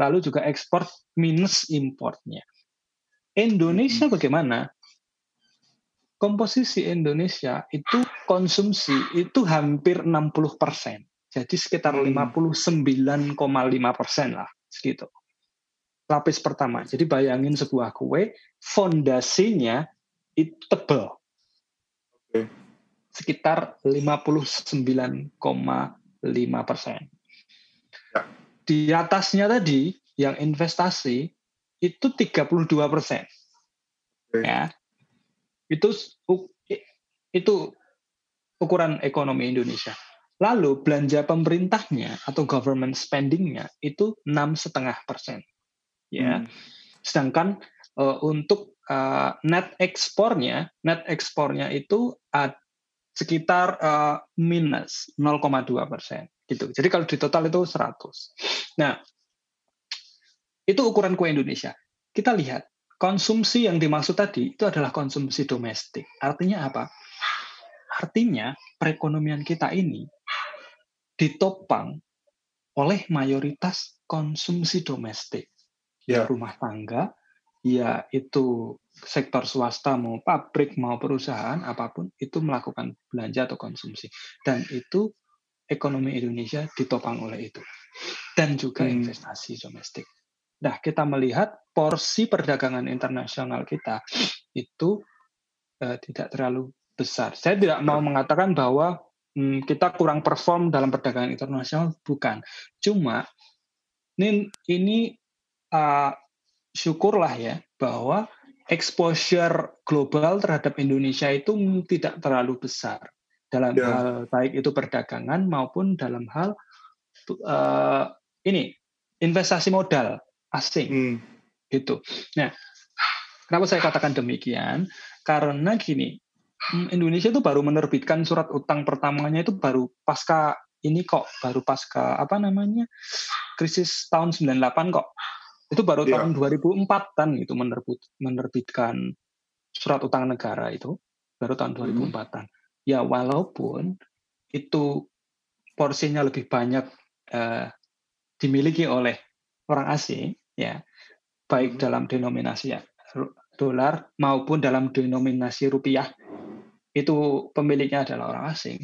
lalu juga ekspor minus importnya. Indonesia hmm. bagaimana? Komposisi Indonesia itu konsumsi itu hampir 60 persen. Jadi sekitar 59,5 hmm. persen lah, segitu. Lapis pertama. Jadi bayangin sebuah kue, fondasinya itu tebal. Sekitar 59,5 5 persen. Ya. Di atasnya tadi yang investasi itu 32 persen. Okay. Ya, itu itu ukuran ekonomi Indonesia. Lalu belanja pemerintahnya atau government spendingnya itu enam setengah persen. Ya, hmm. sedangkan uh, untuk uh, net ekspornya, net ekspornya itu sekitar uh, minus 0,2 persen gitu. Jadi kalau di total itu 100. Nah, itu ukuran kue Indonesia. Kita lihat konsumsi yang dimaksud tadi itu adalah konsumsi domestik. Artinya apa? Artinya perekonomian kita ini ditopang oleh mayoritas konsumsi domestik. Ya. Rumah tangga, ya itu sektor swasta mau pabrik mau perusahaan apa pun itu melakukan belanja atau konsumsi dan itu ekonomi Indonesia ditopang oleh itu dan juga hmm. investasi domestik. Nah kita melihat porsi perdagangan internasional kita itu uh, tidak terlalu besar. Saya tidak mau mengatakan bahwa hmm, kita kurang perform dalam perdagangan internasional bukan. Cuma ini ini uh, syukurlah ya bahwa exposure global terhadap Indonesia itu tidak terlalu besar dalam ya. hal baik itu perdagangan maupun dalam hal uh, ini investasi modal asing hmm. itu. Nah, kenapa saya katakan demikian? Karena gini, hmm, Indonesia itu baru menerbitkan surat utang pertamanya itu baru pasca ini kok, baru pasca apa namanya krisis tahun 98 kok. Itu baru yeah. tahun 2004 kan itu menerbit, menerbitkan surat utang negara itu baru tahun 2004-an. Hmm. Ya walaupun itu porsinya lebih banyak uh, dimiliki oleh orang asing ya baik hmm. dalam denominasi ya, dolar maupun dalam denominasi rupiah itu pemiliknya adalah orang asing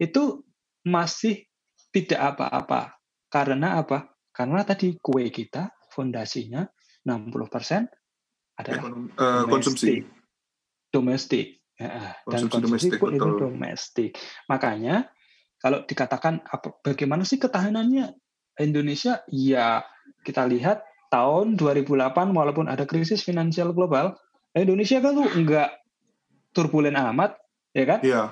itu masih tidak apa-apa karena apa karena tadi kue kita fondasinya 60% adalah uh, konsumsi domestik. Ya, dan konsumsi domestik, pun betul. itu domestik. Makanya kalau dikatakan apa, bagaimana sih ketahanannya Indonesia? Ya kita lihat tahun 2008 walaupun ada krisis finansial global, Indonesia kan tuh enggak turbulen amat, ya kan? Iya.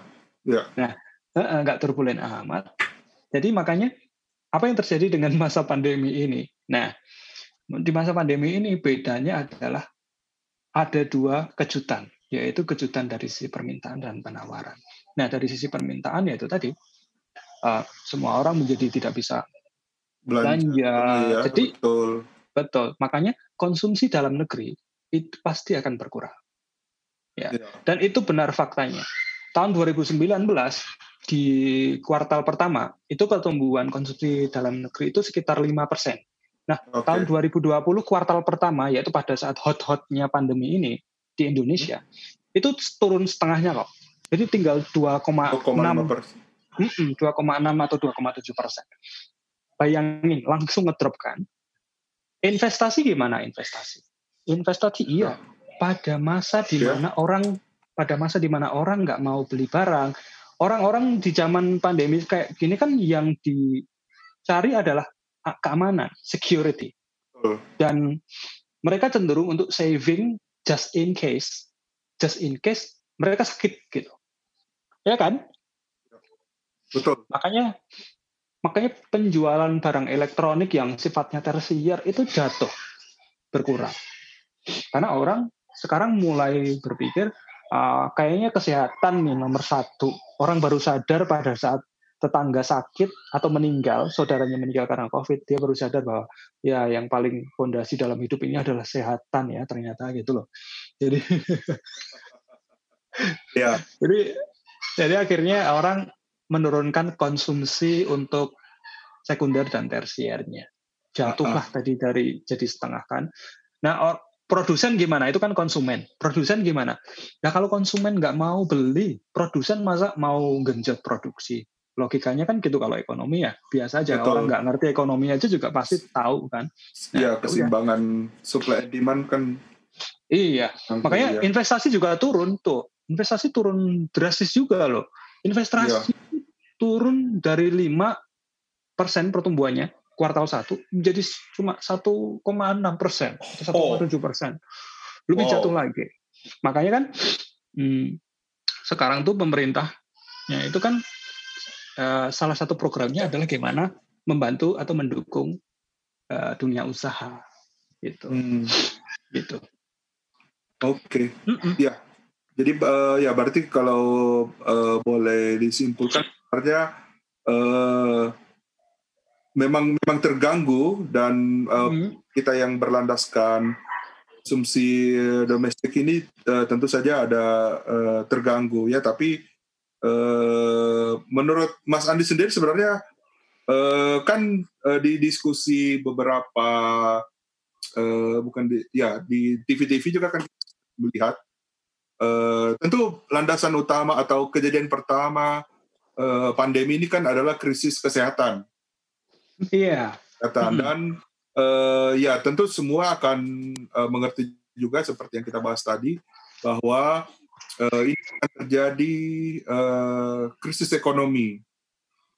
Iya. Nah, enggak turbulen amat. Jadi makanya apa yang terjadi dengan masa pandemi ini? Nah, di masa pandemi ini bedanya adalah ada dua kejutan, yaitu kejutan dari sisi permintaan dan penawaran. Nah, dari sisi permintaan yaitu tadi uh, semua orang menjadi tidak bisa belanja. belanja. Ya, Jadi betul. betul. Makanya konsumsi dalam negeri itu pasti akan berkurang. Ya. ya. Dan itu benar faktanya. Tahun 2019 di kuartal pertama itu pertumbuhan konsumsi dalam negeri itu sekitar 5 persen. Nah, okay. tahun 2020 kuartal pertama yaitu pada saat hot-hotnya pandemi ini di Indonesia hmm. itu turun setengahnya kok. Jadi tinggal 2,6 2,6 atau 2,7 persen. Bayangin langsung ngedrop kan. Investasi gimana investasi? Investasi iya. Pada masa di iya. mana yeah. orang pada masa di mana orang nggak mau beli barang, orang-orang di zaman pandemi kayak gini kan yang dicari adalah keamanan, security. Dan mereka cenderung untuk saving just in case. Just in case mereka sakit gitu. Ya kan? Betul. Makanya makanya penjualan barang elektronik yang sifatnya tersier itu jatuh berkurang. Karena orang sekarang mulai berpikir uh, kayaknya kesehatan nih nomor satu. Orang baru sadar pada saat tetangga sakit atau meninggal, saudaranya meninggal karena COVID, dia baru sadar bahwa ya yang paling fondasi dalam hidup ini adalah kesehatan ya ternyata gitu loh. Jadi ya. Jadi jadi akhirnya orang menurunkan konsumsi untuk sekunder dan tersiernya. Jatuhlah uh -uh. tadi dari jadi setengah kan. Nah, produsen gimana? Itu kan konsumen. Produsen gimana? Nah, kalau konsumen nggak mau beli, produsen masa mau genjot produksi? Logikanya kan gitu kalau ekonomi ya. Biasa aja Betul. orang nggak ngerti ekonomi aja juga pasti tahu kan. Nah, iya, keseimbangan ya. supply and demand kan. Iya, makanya iya. investasi juga turun tuh. Investasi turun drastis juga loh. Investasi iya. turun dari 5 persen pertumbuhannya kuartal satu menjadi cuma 1,6 persen, 1,7 persen, lebih wow. jatuh lagi. Makanya kan hmm, sekarang tuh pemerintahnya itu kan uh, salah satu programnya adalah gimana membantu atau mendukung uh, dunia usaha gitu, hmm. gitu. Oke, okay. ya. Jadi uh, ya berarti kalau uh, boleh disimpulkan artinya uh, memang memang terganggu dan uh, hmm. kita yang berlandaskan konsumsi domestik ini uh, tentu saja ada uh, terganggu ya tapi uh, menurut Mas Andi sendiri sebenarnya uh, kan uh, di diskusi beberapa uh, bukan di ya di TV-TV juga kan melihat uh, tentu landasan utama atau kejadian pertama uh, pandemi ini kan adalah krisis kesehatan Iya. Kata hmm. dan uh, ya tentu semua akan uh, mengerti juga seperti yang kita bahas tadi bahwa uh, ini akan terjadi uh, krisis ekonomi.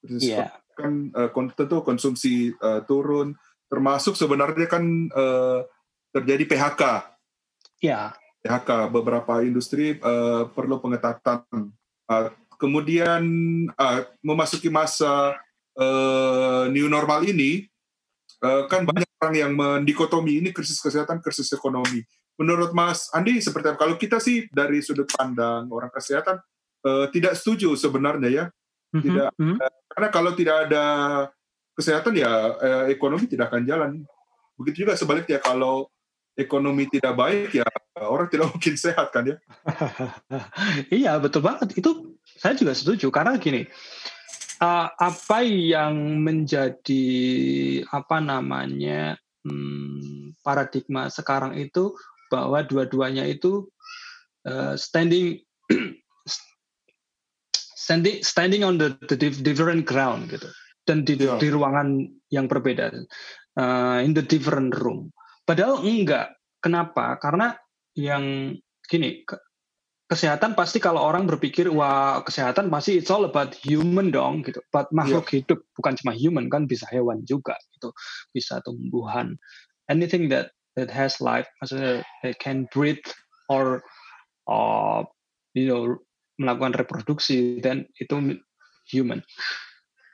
Krisis yeah. kan uh, tentu konsumsi uh, turun, termasuk sebenarnya kan uh, terjadi PHK. Ya. PHK beberapa industri uh, perlu pengetatan. Uh, kemudian uh, memasuki masa uh, new normal ini uh, kan banyak orang yang mendikotomi ini krisis kesehatan, krisis ekonomi. Menurut Mas Andi seperti apa? Kalau kita sih dari sudut pandang orang kesehatan uh, tidak setuju sebenarnya ya. Mhm, tidak mm-hmm. uh, karena kalau tidak ada kesehatan ya uh, ekonomi tidak akan jalan. Begitu juga sebaliknya kalau ekonomi tidak baik ya orang tidak mungkin sehat kan ya. iya betul banget itu saya juga setuju karena gini uh, apa yang menjadi apa namanya hmm, paradigma sekarang itu bahwa dua-duanya itu uh, standing standing standing on the, the different ground gitu dan di, yeah. di ruangan yang berbeda uh, in the different room padahal enggak kenapa karena yang gini kesehatan pasti kalau orang berpikir wah kesehatan pasti it's all about human dong gitu. But makhluk yeah. hidup bukan cuma human kan bisa hewan juga gitu, bisa tumbuhan. Anything that that has life, maksudnya they can breathe or uh, you know melakukan reproduksi dan itu human.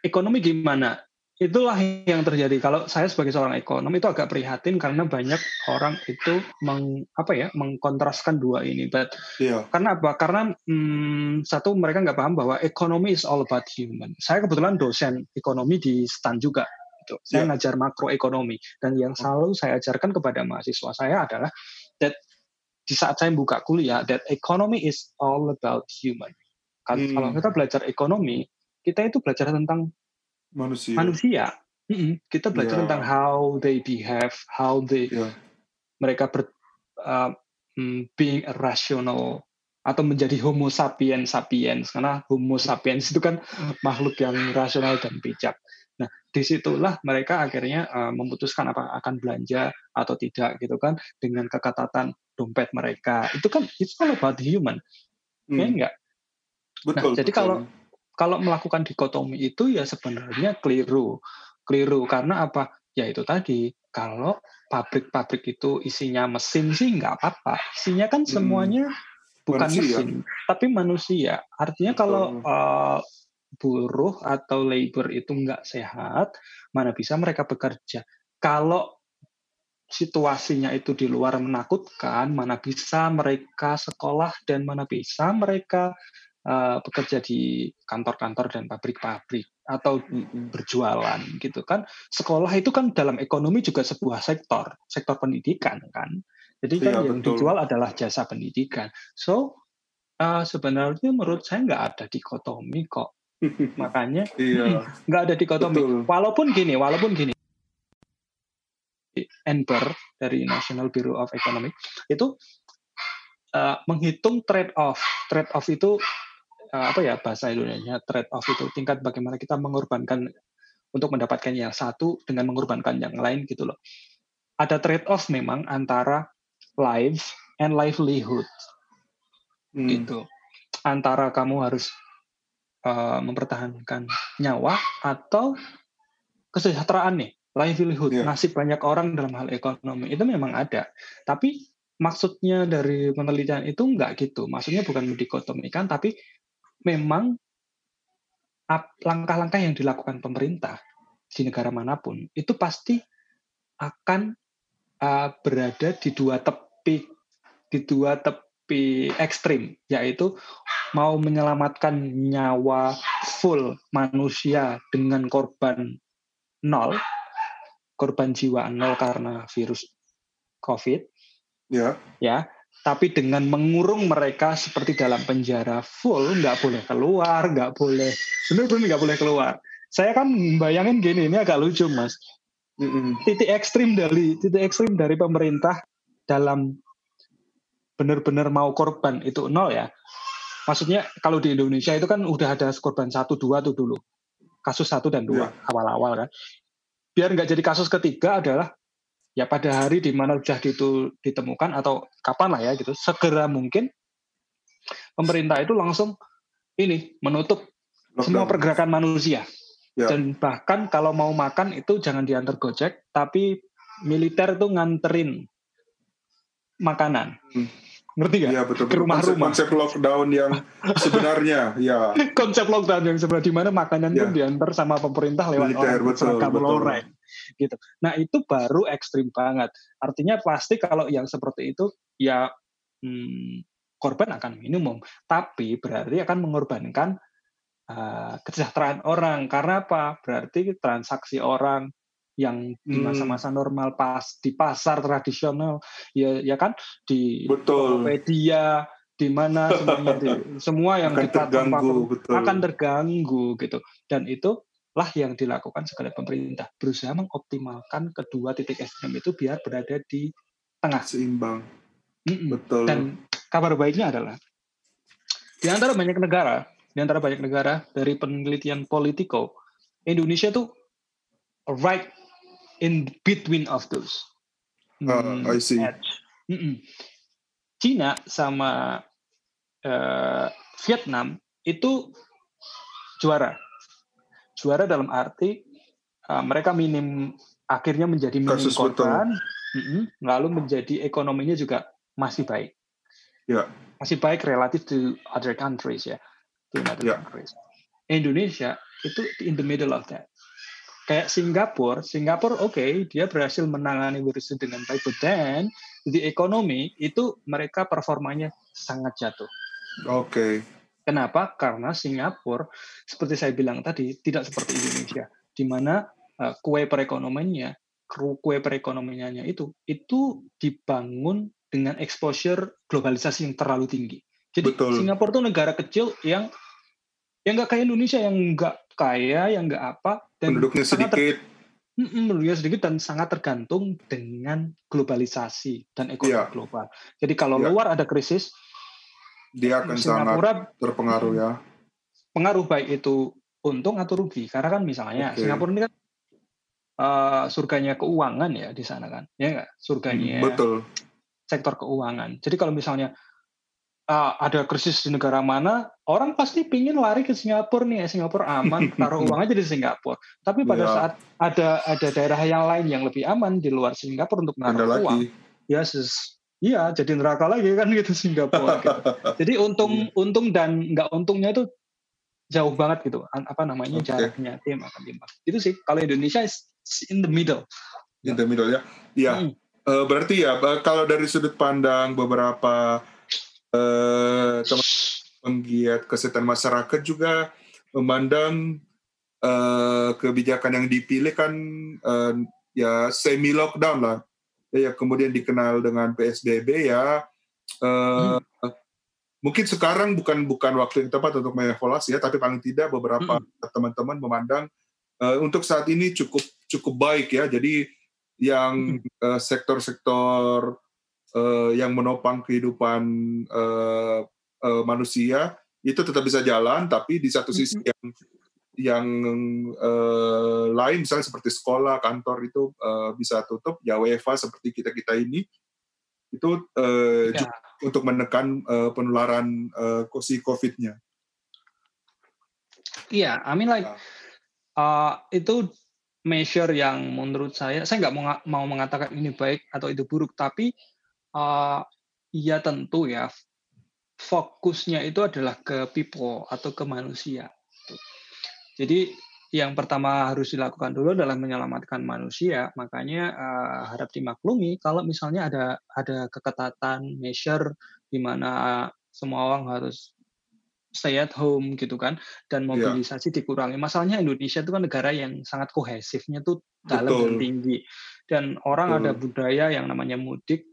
Ekonomi gimana? itulah yang terjadi. Kalau saya sebagai seorang ekonom itu agak prihatin karena banyak orang itu meng, apa ya mengkontraskan dua ini. But yeah. karena apa? Karena hmm, satu mereka nggak paham bahwa ekonomi is all about human. Saya kebetulan dosen ekonomi di STAN juga. Gitu. Saya yeah. ngajar makroekonomi dan yang selalu saya ajarkan kepada mahasiswa saya adalah that di saat saya buka kuliah that economy is all about human. Kan, hmm. Kalau kita belajar ekonomi, kita itu belajar tentang manusia. Manusia. Mm-hmm. Kita belajar yeah. tentang how they behave, how they yeah. mereka ber, uh, being rational atau menjadi Homo sapiens sapiens karena Homo sapiens itu kan makhluk yang rasional dan bijak. Nah, di situlah mereka akhirnya uh, memutuskan apa akan belanja atau tidak gitu kan dengan kekatatan dompet mereka. Itu kan itu kalau about human, ya hmm. ya enggak? Betul. Nah, jadi betul. kalau kalau melakukan dikotomi itu ya sebenarnya keliru. Keliru karena apa? Ya itu tadi, kalau pabrik-pabrik itu isinya mesin sih nggak apa-apa. Isinya kan hmm. semuanya hmm. bukan manusia. mesin, tapi manusia. Artinya Betul. kalau uh, buruh atau labor itu nggak sehat, mana bisa mereka bekerja. Kalau situasinya itu di luar menakutkan, mana bisa mereka sekolah dan mana bisa mereka uh, bekerja di kantor-kantor dan pabrik-pabrik atau berjualan gitu kan. Sekolah itu kan dalam ekonomi juga sebuah sektor, sektor pendidikan kan. Jadi kan ya, yang betul. dijual adalah jasa pendidikan. So uh, sebenarnya menurut saya nggak ada dikotomi kok. Makanya iya. nggak ada dikotomi. Betul. Walaupun gini, walaupun gini NBER dari National Bureau of Economic itu uh, menghitung trade off. Trade off itu uh, apa ya bahasa Indonesia? Trade off itu tingkat bagaimana kita mengorbankan untuk mendapatkan yang satu dengan mengorbankan yang lain gitu loh. Ada trade off memang antara life and livelihood. Hmm. Gitu. Antara kamu harus uh, mempertahankan nyawa atau kesejahteraan nih livelihood, yeah. nasib banyak orang dalam hal ekonomi itu memang ada. Tapi maksudnya dari penelitian itu enggak gitu. Maksudnya bukan mendikotomikan, tapi memang langkah-langkah yang dilakukan pemerintah di negara mana pun itu pasti akan uh, berada di dua tepi di dua tepi ekstrim yaitu mau menyelamatkan nyawa full manusia dengan korban nol korban jiwa nol karena virus COVID. Ya. Ya. Tapi dengan mengurung mereka seperti dalam penjara full, nggak boleh keluar, nggak boleh, benar-benar nggak boleh keluar. Saya kan bayangin gini, ini agak lucu mas. Titik ekstrim dari titik ekstrim dari pemerintah dalam benar-benar mau korban itu nol ya. Maksudnya kalau di Indonesia itu kan udah ada korban satu dua tuh dulu kasus satu dan dua ya. awal-awal kan biar nggak jadi kasus ketiga adalah ya pada hari di mana sudah itu ditemukan atau kapan lah ya gitu segera mungkin pemerintah itu langsung ini menutup Lockdown. semua pergerakan manusia ya. dan bahkan kalau mau makan itu jangan diantar gojek tapi militer itu nganterin makanan hmm ngerti gak? Iya betul. Ke rumah-rumah. Konsep, konsep lockdown yang sebenarnya, ya. konsep lockdown yang sebenarnya di mana makanan ya. itu diantar sama pemerintah lewat Militer, orang betul, betul. loreng, gitu. Nah itu baru ekstrim banget. Artinya pasti kalau yang seperti itu ya hmm, korban akan minimum, tapi berarti akan mengorbankan uh, kesejahteraan orang. Karena apa? Berarti transaksi orang, yang di hmm. masa-masa normal pas di pasar tradisional ya ya kan? Di betul. media di mana semuanya di, semua yang akan terganggu betul. akan terganggu gitu. Dan itu lah yang dilakukan sekali pemerintah. Berusaha mengoptimalkan kedua titik ekstrem itu biar berada di tengah. Seimbang. Mm betul. Dan kabar baiknya adalah di antara banyak negara di antara banyak negara dari penelitian Politico Indonesia tuh right in between of those. Uh, I see. Mm -mm. Cina sama uh, Vietnam itu juara. Juara dalam arti uh, mereka minim akhirnya menjadi minim Kasus korban, mm -mm, lalu menjadi ekonominya juga masih baik. Yeah. Masih baik relatif to other countries ya. To other yeah. countries. Indonesia itu in the middle of that kayak Singapura, Singapura oke okay, dia berhasil menangani virus dengan baik, but then di ekonomi itu mereka performanya sangat jatuh. Oke. Okay. Kenapa? Karena Singapura seperti saya bilang tadi tidak seperti Indonesia, di mana uh, kue perekonomiannya, kue perekonomiannya itu itu dibangun dengan exposure globalisasi yang terlalu tinggi. Jadi Betul. Singapura itu negara kecil yang yang nggak kayak Indonesia yang nggak kaya, yang nggak apa, dan penduduknya sedikit. penduduknya sedikit dan sangat tergantung dengan globalisasi dan ekonomi yeah. global. Jadi kalau yeah. luar ada krisis, dia akan Singapura, sangat terpengaruh ya. Pengaruh baik itu untung atau rugi. Karena kan misalnya okay. Singapura ini kan uh, surganya keuangan ya di sana kan, ya nggak? Surganya. Hmm, betul. Sektor keuangan. Jadi kalau misalnya uh, ada krisis di negara mana, orang pasti pingin lari ke Singapura nih, Singapura aman, taruh uang aja di Singapura. Tapi pada yeah. saat ada ada daerah yang lain yang lebih aman di luar Singapura untuk naruh uang, ya yes, iya jadi neraka lagi kan gitu Singapura. gitu. Jadi untung yeah. untung dan nggak untungnya itu jauh banget gitu apa namanya okay. jaraknya tim akan timbang itu sih kalau Indonesia is in the middle in the middle ya iya hmm. uh, berarti ya kalau dari sudut pandang beberapa uh, teman penggiat kesehatan masyarakat juga memandang uh, kebijakan yang dipilih kan uh, ya semi lockdown lah ya kemudian dikenal dengan PSBB ya uh, hmm mungkin sekarang bukan bukan waktu yang tepat untuk mengevaluasi ya, tapi paling tidak beberapa hmm. teman-teman memandang uh, untuk saat ini cukup cukup baik ya. Jadi yang hmm. uh, sektor-sektor uh, yang menopang kehidupan uh, uh, manusia itu tetap bisa jalan, tapi di satu sisi hmm. yang yang uh, lain misalnya seperti sekolah, kantor itu uh, bisa tutup, ya WFA seperti kita kita ini itu uh, ya. untuk menekan uh, penularan uh, si COVID-nya. Iya, yeah, I mean like uh, itu measure yang menurut saya, saya nggak mau, mau mengatakan ini baik atau itu buruk, tapi uh, ya tentu ya fokusnya itu adalah ke people atau ke manusia. Jadi yang pertama harus dilakukan dulu adalah menyelamatkan manusia. Makanya uh, harap dimaklumi kalau misalnya ada ada keketatan measure di mana semua orang harus stay at home gitu kan dan iya. mobilisasi yeah. dikurangi. Masalahnya Indonesia itu kan negara yang sangat kohesifnya tuh dalam Betul. dan tinggi. Dan orang Betul. ada budaya yang namanya mudik,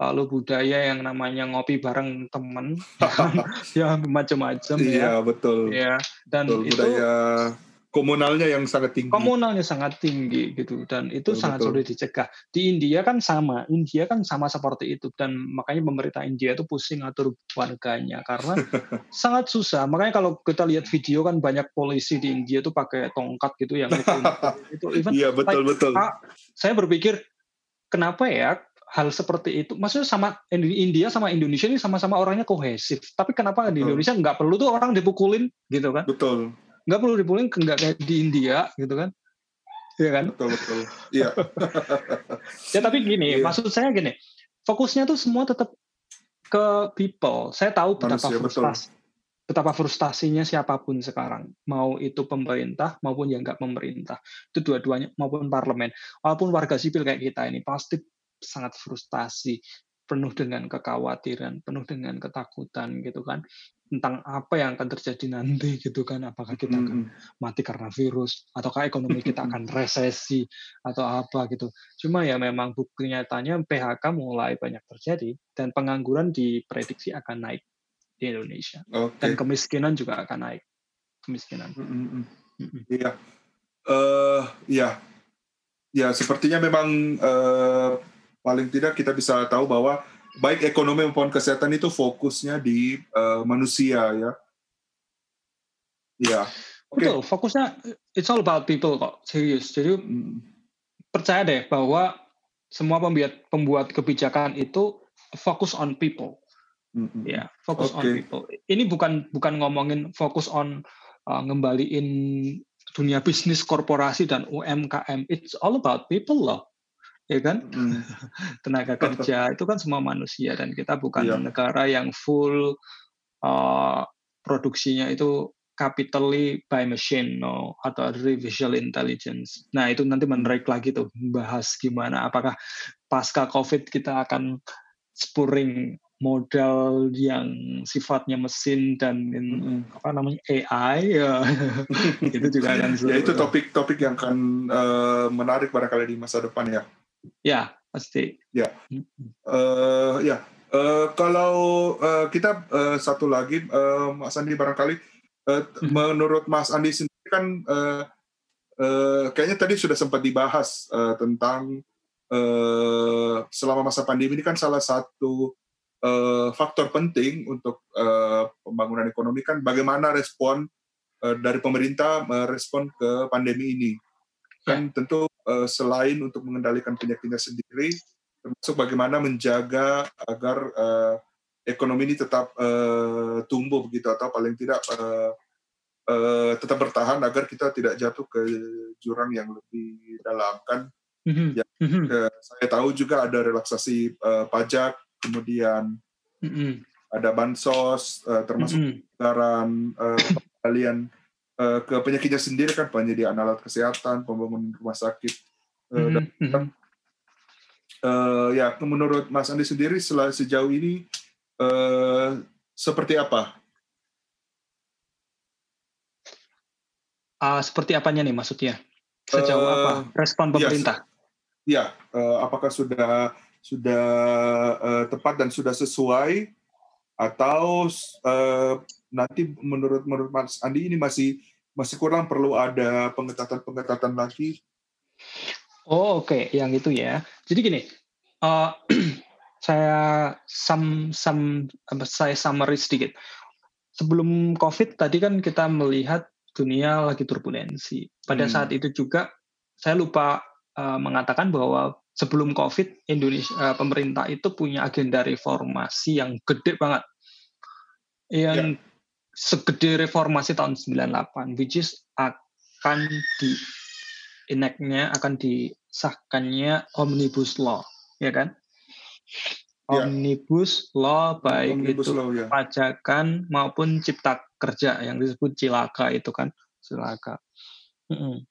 lalu budaya yang namanya ngopi bareng temen, ya macam-macam ya. Iya, betul. Ya, dan betul, itu budaya komunalnya yang sangat tinggi. Komunalnya sangat tinggi gitu dan itu betul, sangat betul. sulit dicegah. Di India kan sama, India kan sama seperti itu dan makanya pemerintah India itu pusing atur warganya karena sangat susah. Makanya kalau kita lihat video kan banyak polisi di India itu pakai tongkat gitu yang itu, itu even, Iya betul like, betul. Ah, saya berpikir kenapa ya hal seperti itu. Maksudnya sama India sama Indonesia ini sama-sama orangnya kohesif. Tapi kenapa di Indonesia nggak perlu tuh orang dipukulin gitu kan? Betul nggak perlu dipulin nggak kayak di India gitu kan Iya kan betul betul iya ya tapi gini yeah. maksud saya gini fokusnya tuh semua tetap ke people saya tahu betapa Manusia, frustasi betul. betapa frustasinya siapa pun sekarang mau itu pemerintah maupun yang nggak pemerintah itu dua-duanya maupun parlemen walaupun warga sipil kayak kita ini pasti sangat frustasi penuh dengan kekhawatiran, penuh dengan ketakutan gitu kan. Tentang apa yang akan terjadi nanti gitu kan. Apakah kita akan mati karena virus ataukah ekonomi kita akan resesi atau apa gitu. Cuma ya memang bukti nyatanya PHK mulai banyak terjadi dan pengangguran diprediksi akan naik di Indonesia. Okay. dan kemiskinan juga akan naik. Kemiskinan. Iya. Uh, ya ya sepertinya memang uh, paling tidak kita bisa tahu bahwa baik ekonomi maupun kesehatan itu fokusnya di uh, manusia ya. Ya. Okay. Betul, fokusnya it's all about people kok, serius. Jadi hmm, percaya deh bahwa semua pembuat pembuat kebijakan itu fokus on people. Mm-hmm. Ya, fokus okay. on people. Ini bukan bukan ngomongin fokus on uh, ngembaliin dunia bisnis korporasi dan UMKM. It's all about people loh ya kan hmm. tenaga kerja itu kan semua manusia dan kita bukan yeah. negara yang full uh, produksinya itu capitally by machine no atau artificial intelligence. Nah itu nanti menarik lagi tuh bahas gimana apakah pasca covid kita akan spuring modal yang sifatnya mesin dan in, apa namanya AI ya itu juga akan ya itu topik-topik yang akan uh, menarik barangkali di masa depan ya Ya, pasti. Ya, uh, ya. Uh, kalau uh, kita uh, satu lagi, uh, Mas Andi barangkali, uh, hmm. menurut Mas Andi sendiri kan, uh, uh, kayaknya tadi sudah sempat dibahas uh, tentang uh, selama masa pandemi ini kan salah satu uh, faktor penting untuk uh, pembangunan ekonomi kan bagaimana respon uh, dari pemerintah merespon ke pandemi ini. Kan ya. tentu uh, selain untuk mengendalikan penyakitnya sendiri, termasuk bagaimana menjaga agar uh, ekonomi ini tetap uh, tumbuh begitu atau paling tidak uh, uh, tetap bertahan agar kita tidak jatuh ke jurang yang lebih dalam kan. Mm-hmm. Ya, mm-hmm. Uh, saya tahu juga ada relaksasi uh, pajak, kemudian mm-hmm. ada bansos, uh, termasuk mm-hmm. uh, kalian uh, ke penyakitnya sendiri kan penyediaan alat kesehatan, pembangunan rumah sakit uh, dan uh, ya menurut Mas Andi sendiri sejauh ini uh, seperti apa? Uh, seperti apanya nih maksudnya? Sejauh uh, apa respon pemerintah? Ya, ya uh, apakah sudah sudah uh, tepat dan sudah sesuai atau uh, nanti menurut menurut Mas Andi ini masih masih kurang perlu ada pengetatan-pengetatan lagi? Oh oke, okay. yang itu ya. Jadi gini, uh, saya sum, sum, saya summary sedikit. Sebelum COVID tadi kan kita melihat dunia lagi turbulensi. Pada hmm. saat itu juga saya lupa uh, mengatakan bahwa sebelum COVID Indonesia uh, pemerintah itu punya agenda reformasi yang gede banget. Yang yeah. Segede reformasi tahun 98 which is akan di enaknya akan disahkannya omnibus law, ya kan? Ya. Omnibus law baik Omnibus itu law, ya. pajakan maupun cipta kerja yang disebut cilaka itu kan cilaka.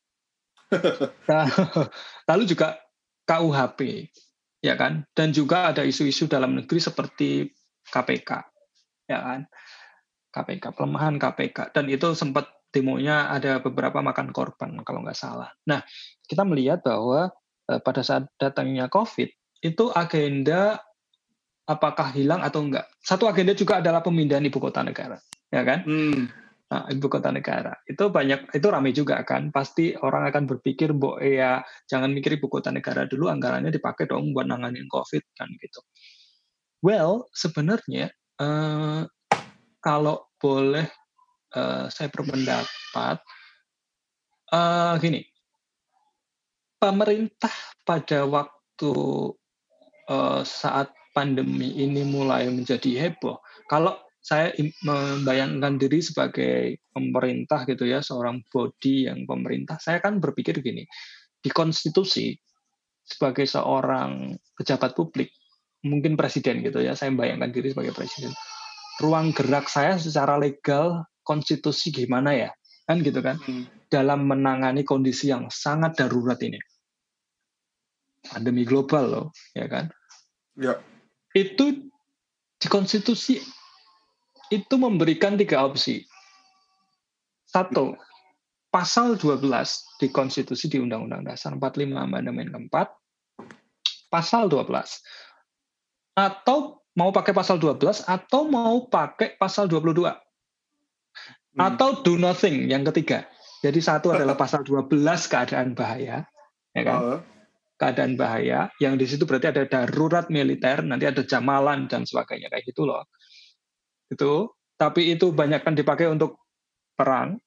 Lalu juga KUHP, ya kan? Dan juga ada isu-isu dalam negeri seperti KPK, ya kan? KPK, pelemahan KPK. Dan itu sempat demonya ada beberapa makan korban kalau nggak salah. Nah, kita melihat bahwa eh, pada saat datangnya COVID, itu agenda apakah hilang atau enggak. Satu agenda juga adalah pemindahan ibu kota negara, ya kan? Hmm. Nah, ibu kota negara itu banyak itu ramai juga kan pasti orang akan berpikir bo ya jangan mikir ibu kota negara dulu anggarannya dipakai dong buat nanganin covid kan gitu well sebenarnya uh, kalau boleh uh, saya berpendapat uh, gini. Pemerintah pada waktu uh, saat pandemi ini mulai menjadi heboh. Kalau saya membayangkan diri sebagai pemerintah gitu ya, seorang body yang pemerintah, saya kan berpikir gini, di konstitusi sebagai seorang pejabat publik, mungkin presiden gitu ya, saya membayangkan diri sebagai presiden. Ruang gerak saya secara legal konstitusi gimana ya? Kan gitu kan? Hmm. Dalam menangani kondisi yang sangat darurat ini. Pandemi global loh, ya kan? Ya. Itu di konstitusi itu memberikan tiga opsi. Satu, pasal 12 di konstitusi di Undang-Undang Dasar 45 amandemen keempat, pasal 12. Atau mau pakai pasal 12 atau mau pakai pasal 22. Hmm. Atau do nothing yang ketiga. Jadi satu adalah pasal 12 keadaan bahaya, ya kan? Uh. Keadaan bahaya yang di situ berarti ada darurat militer, nanti ada jamalan dan sebagainya kayak gitu loh itu tapi itu banyak kan dipakai untuk perang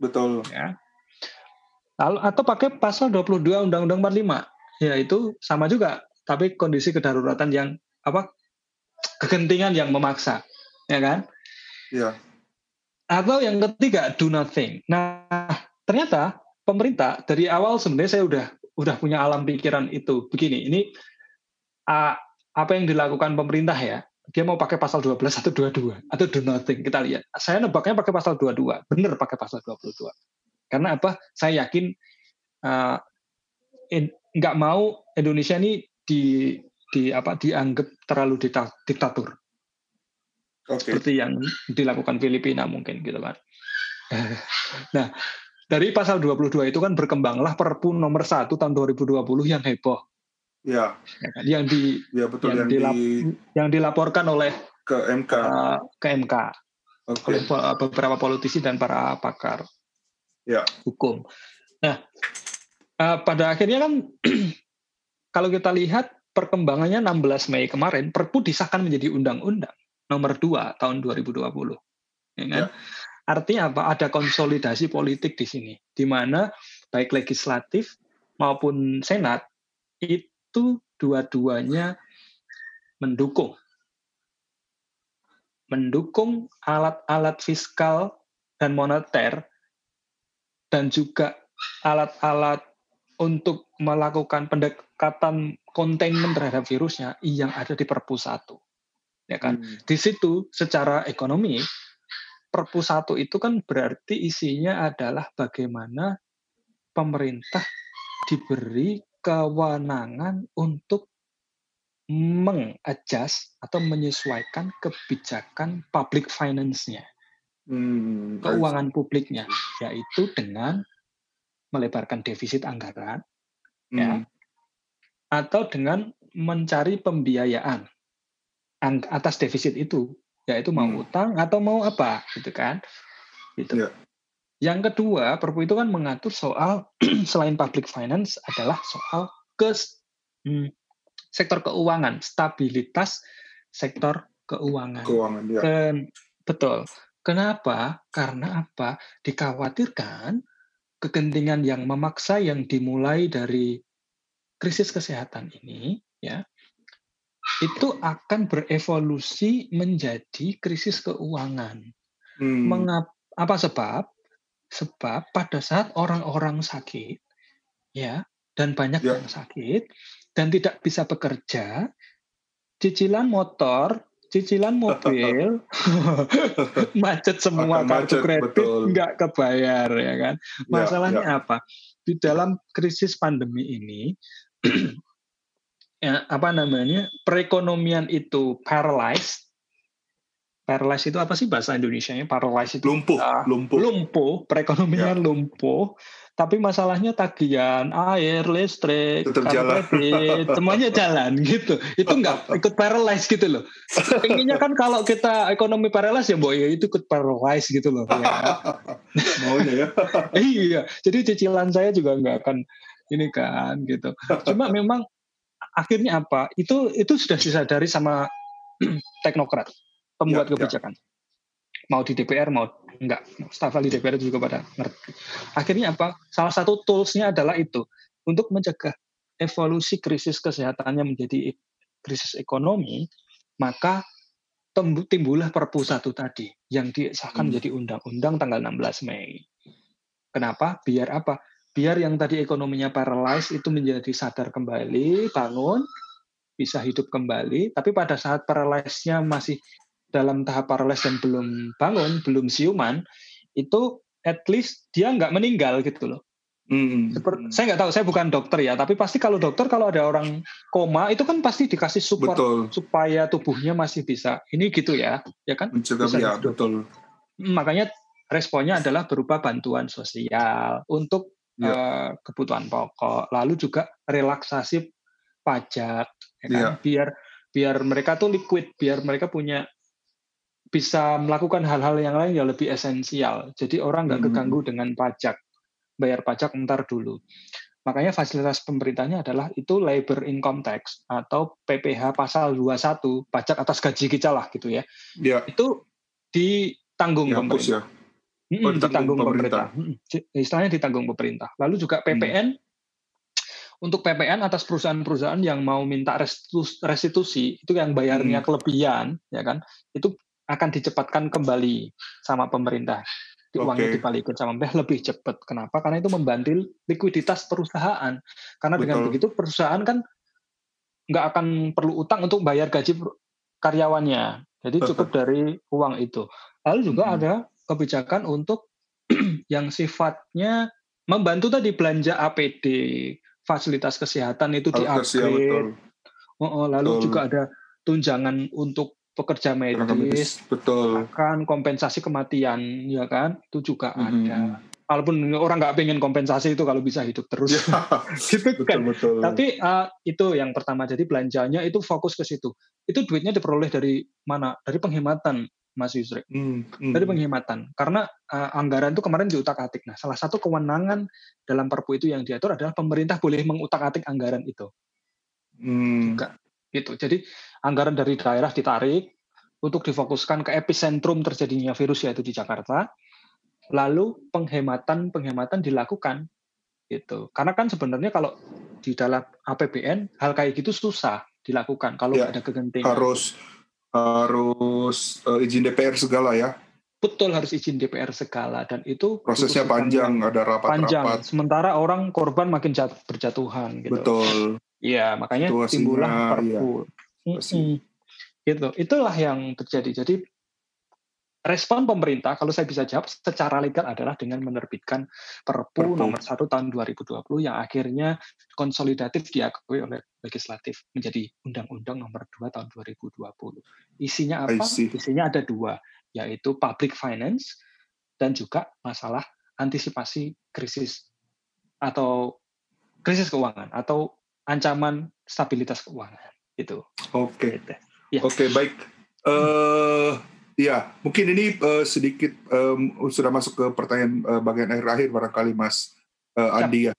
betul ya lalu atau pakai pasal 22 Undang-Undang 45 ya itu sama juga tapi kondisi kedaruratan yang apa kegentingan yang memaksa ya kan? Ya atau yang ketiga do nothing nah ternyata pemerintah dari awal sebenarnya saya udah udah punya alam pikiran itu. Begini ini uh, apa yang dilakukan pemerintah ya dia mau pakai pasal 12 atau 22 atau do nothing kita lihat. Saya nebaknya pakai pasal 22 benar pakai pasal 22 karena apa? Saya yakin uh, nggak mau Indonesia ini di di apa dianggap terlalu diktatur okay. seperti yang dilakukan Filipina mungkin gitu kan nah dari pasal 22 itu kan berkembanglah Perpu nomor 1 tahun 2020 yang heboh Ya. ya kan? Yang di ya, betul, yang, yang, dilap, di, yang dilaporkan oleh ke MK. Uh, ke MK. Okay. Oleh beberapa politisi dan para pakar ya. hukum. Nah, uh, pada akhirnya kan kalau kita lihat perkembangannya 16 Mei kemarin Perpu disahkan menjadi undang-undang nomor 2 tahun 2020. Ya kan? Ya. Artinya apa? Ada konsolidasi politik di sini di mana baik legislatif maupun senat itu itu dua-duanya mendukung mendukung alat-alat fiskal dan moneter dan juga alat-alat untuk melakukan pendekatan containment terhadap virusnya yang ada di Perpu 1. Ya kan? Hmm. Di situ secara ekonomi Perpu satu itu kan berarti isinya adalah bagaimana pemerintah diberi kewenangan untuk mengadjust atau menyesuaikan kebijakan public finance-nya, hmm, keuangan publiknya, yaitu dengan melebarkan defisit anggaran, ya, hmm. ya, atau dengan mencari pembiayaan atas defisit itu, yaitu mau hmm. utang atau mau apa, gitu kan? Gitu. Ya. Yang kedua, Perpu itu kan mengatur soal selain public finance adalah soal kes hmm, sektor keuangan, stabilitas sektor keuangan. Keuangan, ya. Ken, betul. Kenapa? Karena apa? Dikhawatirkan kegentingan yang memaksa yang dimulai dari krisis kesehatan ini, ya, itu akan berevolusi menjadi krisis keuangan. Hmm. Mengapa? Apa sebab? Sebab pada saat orang-orang sakit, ya, dan banyak ya. yang sakit, dan tidak bisa bekerja, cicilan motor, cicilan mobil, macet semua kartu kredit nggak kebayar ya kan. Ya, Masalahnya ya, ya. apa? Di dalam krisis pandemi ini ya, apa namanya perekonomian itu paralyzed paralyzed itu apa sih bahasa Indonesia-nya? Paralyzed itu lumpuh, uh, lumpuh. Lumpuh, perekonomian ya. lumpuh. Tapi masalahnya tagihan air, listrik, kredit, semuanya jalan gitu. Itu enggak ikut paralyzed gitu loh. Intinya kan kalau kita ekonomi paralyzed ya boy itu ikut paralyzed gitu loh. Ya. Maunya ya. iya, jadi cicilan saya juga enggak akan ini kan gitu. Cuma memang akhirnya apa? Itu itu sudah disadari sama teknokrat pembuat ya, ya. kebijakan. Ya. Mau di DPR mau enggak, staf ahli DPR juga pada ngerti. Akhirnya apa? Salah satu toolsnya adalah itu untuk mencegah evolusi krisis kesehatannya menjadi krisis ekonomi, maka timbullah Perpu satu tadi yang disahkan hmm. menjadi undang-undang tanggal 16 Mei. Kenapa? Biar apa? Biar yang tadi ekonominya paralyzed itu menjadi sadar kembali, bangun, bisa hidup kembali. Tapi pada saat paralyzed-nya masih dalam tahap paralysis dan belum bangun, belum siuman, itu at least dia nggak meninggal gitu loh. Hmm. Seperti, saya nggak tahu, saya bukan dokter ya, tapi pasti kalau dokter kalau ada orang koma itu kan pasti dikasih support betul. supaya tubuhnya masih bisa. Ini gitu ya, ya kan? Mencegah ya, betul. Hmm, makanya responnya adalah berupa bantuan sosial untuk ya. uh, kebutuhan pokok, lalu juga relaksasi pajak, ya kan? Ya. Biar biar mereka tuh liquid, biar mereka punya bisa melakukan hal-hal yang lain yang lebih esensial. Jadi orang nggak hmm. keganggu dengan pajak, bayar pajak ntar dulu. Makanya fasilitas pemerintahnya adalah itu labor income tax atau PPH pasal 21, pajak atas gaji kita lah gitu ya. ya. Itu ditanggung ya, pemerintah. Ya. Oh, ditanggung, ditanggung pemerintah. pemerintah. Istilahnya ditanggung pemerintah. Lalu juga PPN hmm. Untuk PPN atas perusahaan-perusahaan yang mau minta restitusi itu yang bayarnya hmm. kelebihan, ya kan? Itu akan dicepatkan kembali sama pemerintah. Di uangnya okay. dibalikin sama pemerintah lebih cepat. Kenapa? Karena itu membantu likuiditas perusahaan. Karena Betul. dengan begitu perusahaan kan nggak akan perlu utang untuk bayar gaji karyawannya. Jadi cukup dari uang itu. Lalu juga hmm. ada kebijakan untuk yang sifatnya membantu tadi belanja APD, fasilitas kesehatan itu di upgrade. Lalu Betul. juga ada tunjangan untuk pekerja medis, betul. Akan kompensasi kematian, ya kan? Itu juga mm-hmm. ada. Walaupun orang nggak pengen kompensasi itu kalau bisa hidup terus, ya, gitu betul, kan. Betul. Tapi uh, itu yang pertama. Jadi belanjanya itu fokus ke situ. Itu duitnya diperoleh dari mana? Dari penghematan, Mas Yusri. Mm, mm. Dari penghematan. Karena uh, anggaran itu kemarin diutak-atik. Nah, salah satu kewenangan dalam Perpu itu yang diatur adalah pemerintah boleh mengutak-atik anggaran itu. Mm. Juga gitu. Jadi anggaran dari daerah ditarik untuk difokuskan ke epicentrum terjadinya virus yaitu di Jakarta. Lalu penghematan-penghematan dilakukan gitu. Karena kan sebenarnya kalau di dalam APBN hal kayak gitu susah dilakukan kalau ya, ada kegentingan. Harus harus uh, izin DPR segala ya. Betul harus izin DPR segala dan itu prosesnya panjang, ada rapat-rapat. Panjang. Sementara orang korban makin jat, berjatuhan gitu. Betul. Iya, makanya Situasinya, timbullah perpu. Ya. Gitu. Itulah yang terjadi. Jadi respon pemerintah, kalau saya bisa jawab, secara legal adalah dengan menerbitkan Perpu, nomor 1 tahun 2020 yang akhirnya konsolidatif diakui oleh legislatif menjadi Undang-Undang nomor 2 tahun 2020. Isinya apa? Isinya ada dua, yaitu public finance dan juga masalah antisipasi krisis atau krisis keuangan atau ancaman stabilitas keuangan itu. Oke. Okay. Gitu. Ya. Oke, okay, baik. Uh, Ya, mungkin ini uh, sedikit um, sudah masuk ke pertanyaan uh, bagian akhir-akhir barangkali Mas uh, Andi ya.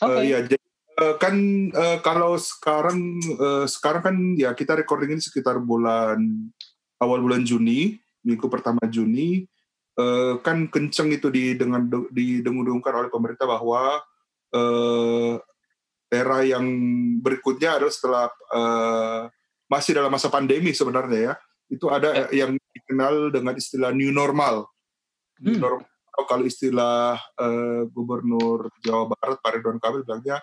Okay. Uh, ya, jadi uh, kan uh, kalau sekarang uh, sekarang kan ya kita recording ini sekitar bulan awal bulan Juni, minggu pertama Juni, uh, kan kenceng itu di dengan didengung-dengungkan oleh pemerintah bahwa uh, era yang berikutnya adalah setelah uh, masih dalam masa pandemi sebenarnya ya itu ada ya. yang dikenal dengan istilah new normal. New hmm. normal kalau istilah uh, Gubernur Jawa Barat Pak Ridwan Kamil bilangnya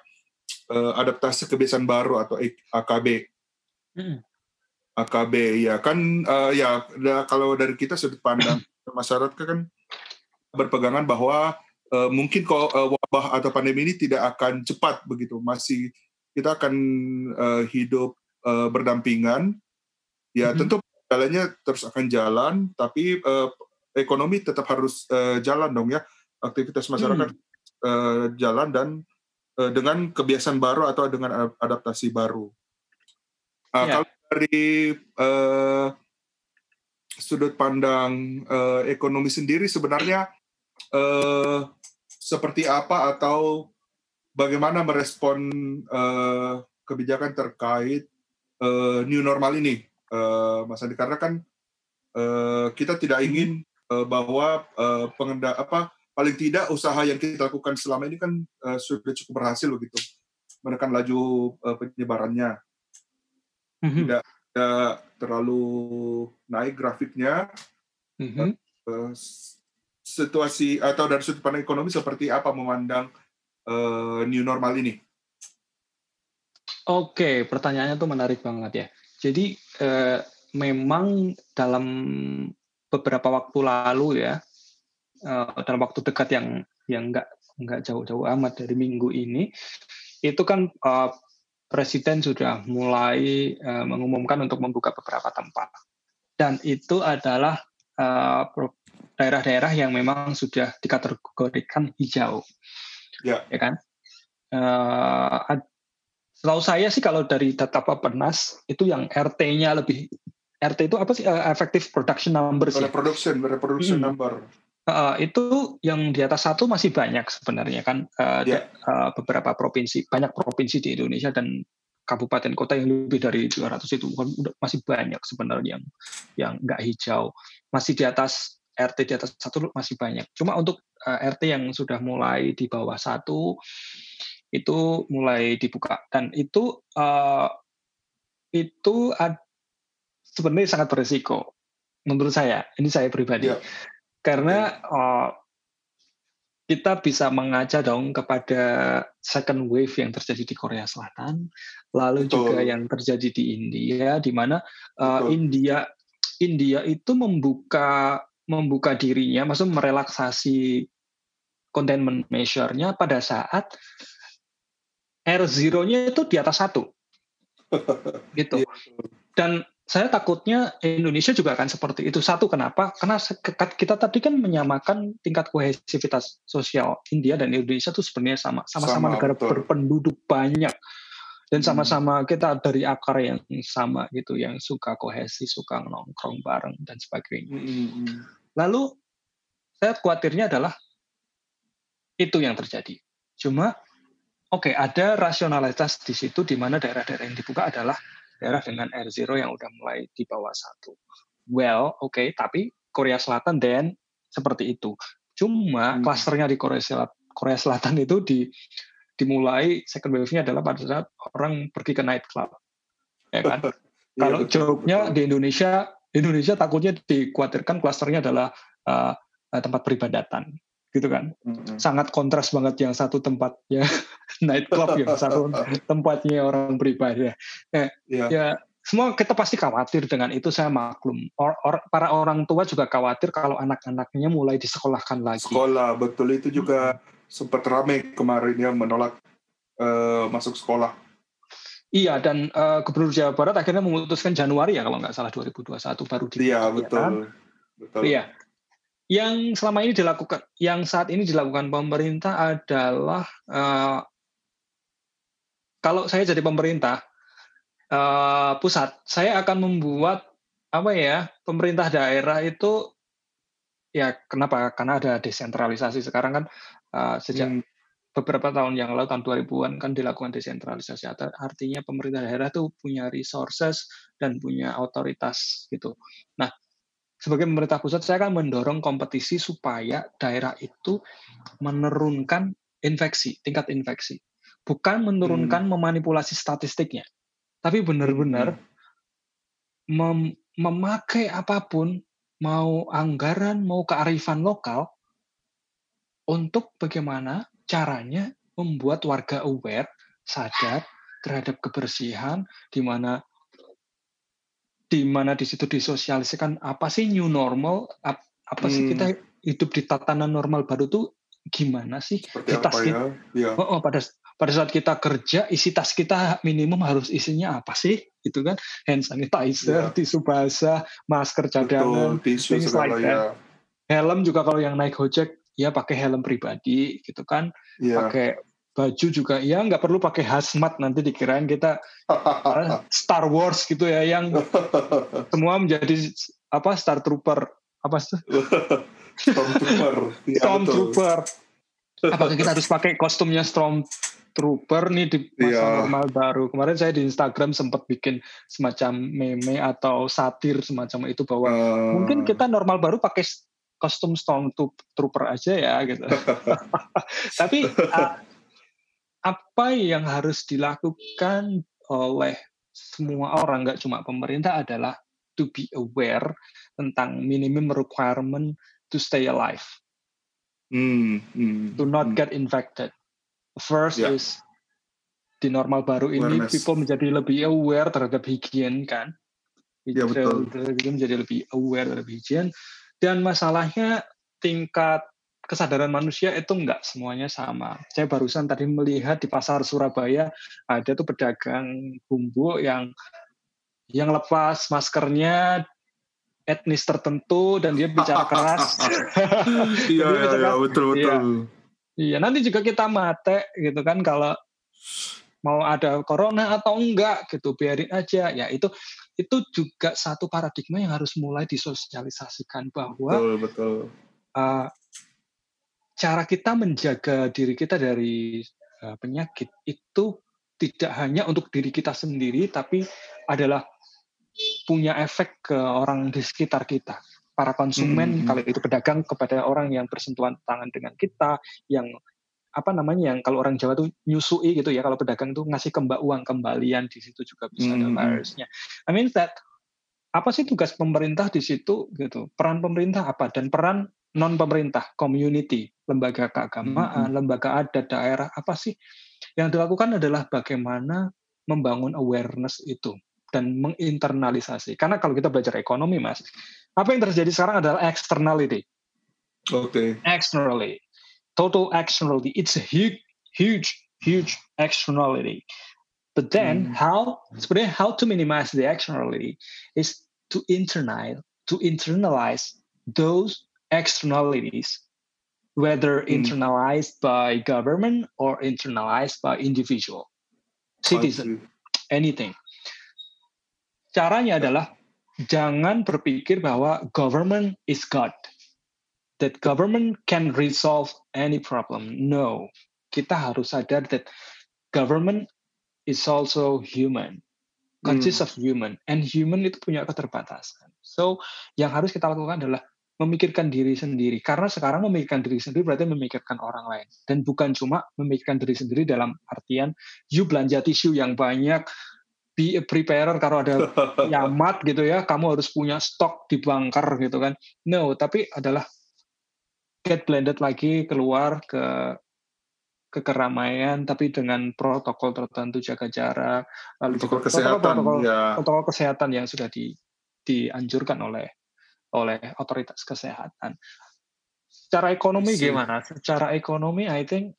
uh, adaptasi kebiasaan baru atau AKB. Hmm. AKB ya kan uh, ya kalau dari kita sudut pandang masyarakat kan berpegangan bahwa uh, mungkin kalau uh, wabah atau pandemi ini tidak akan cepat begitu masih kita akan uh, hidup uh, berdampingan ya -hmm. tentu jalannya terus akan jalan, tapi uh, ekonomi tetap harus uh, jalan dong ya, aktivitas masyarakat hmm. uh, jalan dan uh, dengan kebiasaan baru atau dengan adaptasi baru. Uh, ya. Kalau dari uh, sudut pandang uh, ekonomi sendiri sebenarnya uh, seperti apa atau bagaimana merespon uh, kebijakan terkait uh, new normal ini? uh, Mas Andi karena kan uh, kita tidak hmm. ingin uh, bahwa uh, pengenda apa paling tidak usaha yang kita lakukan selama ini kan uh, sudah cukup berhasil begitu menekan laju uh, penyebarannya mm-hmm. tidak tidak terlalu naik grafiknya mm-hmm. uh, situasi atau dari sudut pandang ekonomi seperti apa memandang uh, new normal ini? Oke, pertanyaannya tuh menarik banget ya. Jadi eh, memang dalam beberapa waktu lalu ya, eh, dalam waktu dekat yang yang nggak nggak jauh-jauh amat dari minggu ini, itu kan eh, presiden sudah mulai eh, mengumumkan untuk membuka beberapa tempat, dan itu adalah eh, daerah-daerah yang memang sudah dikategorikan hijau, ya, ya kan? Uh, Setahu saya sih kalau dari data Bapenas itu yang RT-nya lebih RT itu apa sih uh, effective production number sih? Reproduction, reproduction hmm. number. Uh, itu yang di atas satu masih banyak sebenarnya kan uh, yeah. uh, beberapa provinsi banyak provinsi di Indonesia dan kabupaten kota yang lebih dari 200 itu masih banyak sebenarnya yang yang nggak hijau masih di atas RT di atas satu masih banyak. Cuma untuk uh, RT yang sudah mulai di bawah satu itu mulai dibuka. Dan itu uh, itu ad, sebenarnya sangat beresiko menurut saya. Ini saya pribadi. Ya. karena uh, kita bisa mengaca dong kepada second wave yang terjadi di Korea Selatan lalu Betul. juga yang terjadi di India di mana uh, India India itu membuka membuka dirinya maksud merelaksasi containment measure-nya pada saat R0-nya itu di atas satu. gitu. Iya, Dan saya takutnya Indonesia juga akan seperti itu. Satu, kenapa? Karena kita tadi kan menyamakan tingkat kohesivitas sosial India dan Indonesia itu sebenarnya sama. Sama-sama negara betul. berpenduduk banyak. Dan hmm. sama-sama kita dari akar yang sama gitu, yang suka kohesi, suka nongkrong bareng, dan sebagainya. Hmm, hmm, hmm. Lalu, saya khawatirnya adalah itu yang terjadi. Cuma Oke, okay, ada rasionalitas di situ di mana daerah-daerah yang dibuka adalah daerah dengan R0 yang udah mulai di bawah satu. Well, oke, okay, tapi Korea Selatan dan seperti itu. Cuma hmm. klasternya di Korea Selatan, Korea Selatan itu di dimulai second wave-nya adalah pada saat orang pergi ke night club. Ya kan? Iya, Kalau joke-nya di Indonesia, Indonesia takutnya dikhawatirkan klasternya adalah uh, tempat peribadatan gitu kan mm-hmm. sangat kontras banget yang satu tempatnya night club yang satu tempatnya orang beribadah ya, yeah. ya semua kita pasti khawatir dengan itu saya maklum. Or, or, para orang tua juga khawatir kalau anak-anaknya mulai disekolahkan lagi. Sekolah betul itu juga. Sempat ramai kemarin ya menolak uh, masuk sekolah. Iya dan uh, Gubernur Jawa Barat akhirnya memutuskan Januari ya kalau nggak salah 2021 baru di. Iya betul. Kan? Betul. Iya. Yang selama ini dilakukan, yang saat ini dilakukan pemerintah adalah uh, kalau saya jadi pemerintah, uh, pusat, saya akan membuat apa ya pemerintah daerah itu ya kenapa? Karena ada desentralisasi sekarang kan uh, sejak hmm. beberapa tahun yang lalu tahun 2000-an kan dilakukan desentralisasi. Artinya pemerintah daerah itu punya resources dan punya otoritas gitu. Nah, sebagai pemerintah pusat saya akan mendorong kompetisi supaya daerah itu menurunkan infeksi, tingkat infeksi. Bukan menurunkan hmm. memanipulasi statistiknya tapi benar-benar hmm. mem memakai apa pun, mau anggaran, mau kearifan lokal, untuk bagaimana caranya membuat warga aware, sadar terhadap kebersihan, di mana di mana di situ disosialisasikan apa sih new normal, apa sih kita hmm. hidup di tatanan normal baru tuh gimana sih? Seperti apa ya? ya. Oh, oh, pada pada saat kita kerja isi tas kita minimum harus isinya apa sih itu kan hand sanitizer ya. tisu basah masker cadangan Betul, tisu like ya. helm juga kalau yang naik gojek ya pakai helm pribadi gitu kan ya. pakai baju juga ya nggak perlu pakai hazmat nanti dikirain kita eh, Star Wars gitu ya yang semua menjadi apa Star Trooper apa sih Stormtrooper ya, Stormtrooper apakah kita harus pakai kostumnya Storm trooper nih di masa yeah. normal baru. Kemarin saya di Instagram sempat bikin semacam meme atau satir semacam itu bahwa uh. mungkin kita normal baru pakai kostum trooper aja ya gitu. Tapi uh, apa yang harus dilakukan oleh semua orang nggak cuma pemerintah adalah to be aware tentang minimum requirement to stay alive. Mm, mm, to not mm. get infected First yeah. is di normal baru ini Awareness. people menjadi lebih aware terhadap higien kan. Ya, betul. menjadi lebih aware terhadap higien dan masalahnya tingkat kesadaran manusia itu enggak semuanya sama. Saya barusan tadi melihat di pasar Surabaya ada tuh pedagang bumbu yang yang lepas maskernya etnis tertentu dan dia bicara keras. Iya, iya, iya, betul betul. Iya. Iya, nanti juga kita mate gitu kan kalau mau ada corona atau enggak gitu, biarin aja. Ya itu itu juga satu paradigma yang harus mulai disosialisasikan bahwa betul, betul. Uh, cara kita menjaga diri kita dari uh, penyakit itu tidak hanya untuk diri kita sendiri, tapi adalah punya efek ke orang di sekitar kita para konsumen hmm. kalau itu pedagang kepada orang yang bersentuhan tangan dengan kita yang apa namanya yang kalau orang Jawa tuh nyusui gitu ya kalau pedagang tuh ngasih kembali uang kembalian di situ juga bisa ada virusnya. I mean that apa sih tugas pemerintah di situ gitu peran pemerintah apa dan peran non pemerintah community lembaga keagamaan hmm. lembaga adat daerah apa sih yang dilakukan adalah bagaimana membangun awareness itu dan menginternalisasi karena kalau kita belajar ekonomi mas apa yang terjadi sekarang adalah externality. Oke. Okay. Externality. Total externality. It's a huge, huge, huge externality. But then hmm. how sebenarnya how to minimize the externality is to internalize to internalize those externalities, whether hmm. internalized by government or internalized by individual citizen, anything. Caranya adalah jangan berpikir bahwa government is God. That government can resolve any problem. No, kita harus sadar that government is also human, consists hmm. of human, and human itu punya keterbatasan. So, yang harus kita lakukan adalah memikirkan diri sendiri. Karena sekarang memikirkan diri sendiri berarti memikirkan orang lain. Dan bukan cuma memikirkan diri sendiri dalam artian you belanja tisu yang banyak, be a preparer kalau ada yamat gitu ya kamu harus punya stok di bunker gitu kan no tapi adalah get blended lagi keluar ke kekeramaian tapi dengan protokol tertentu jaga jarak lalu protokol kesehatan protokol, ya. protokol kesehatan yang sudah di, dianjurkan oleh oleh otoritas kesehatan. Secara ekonomi gimana? Secara ekonomi I think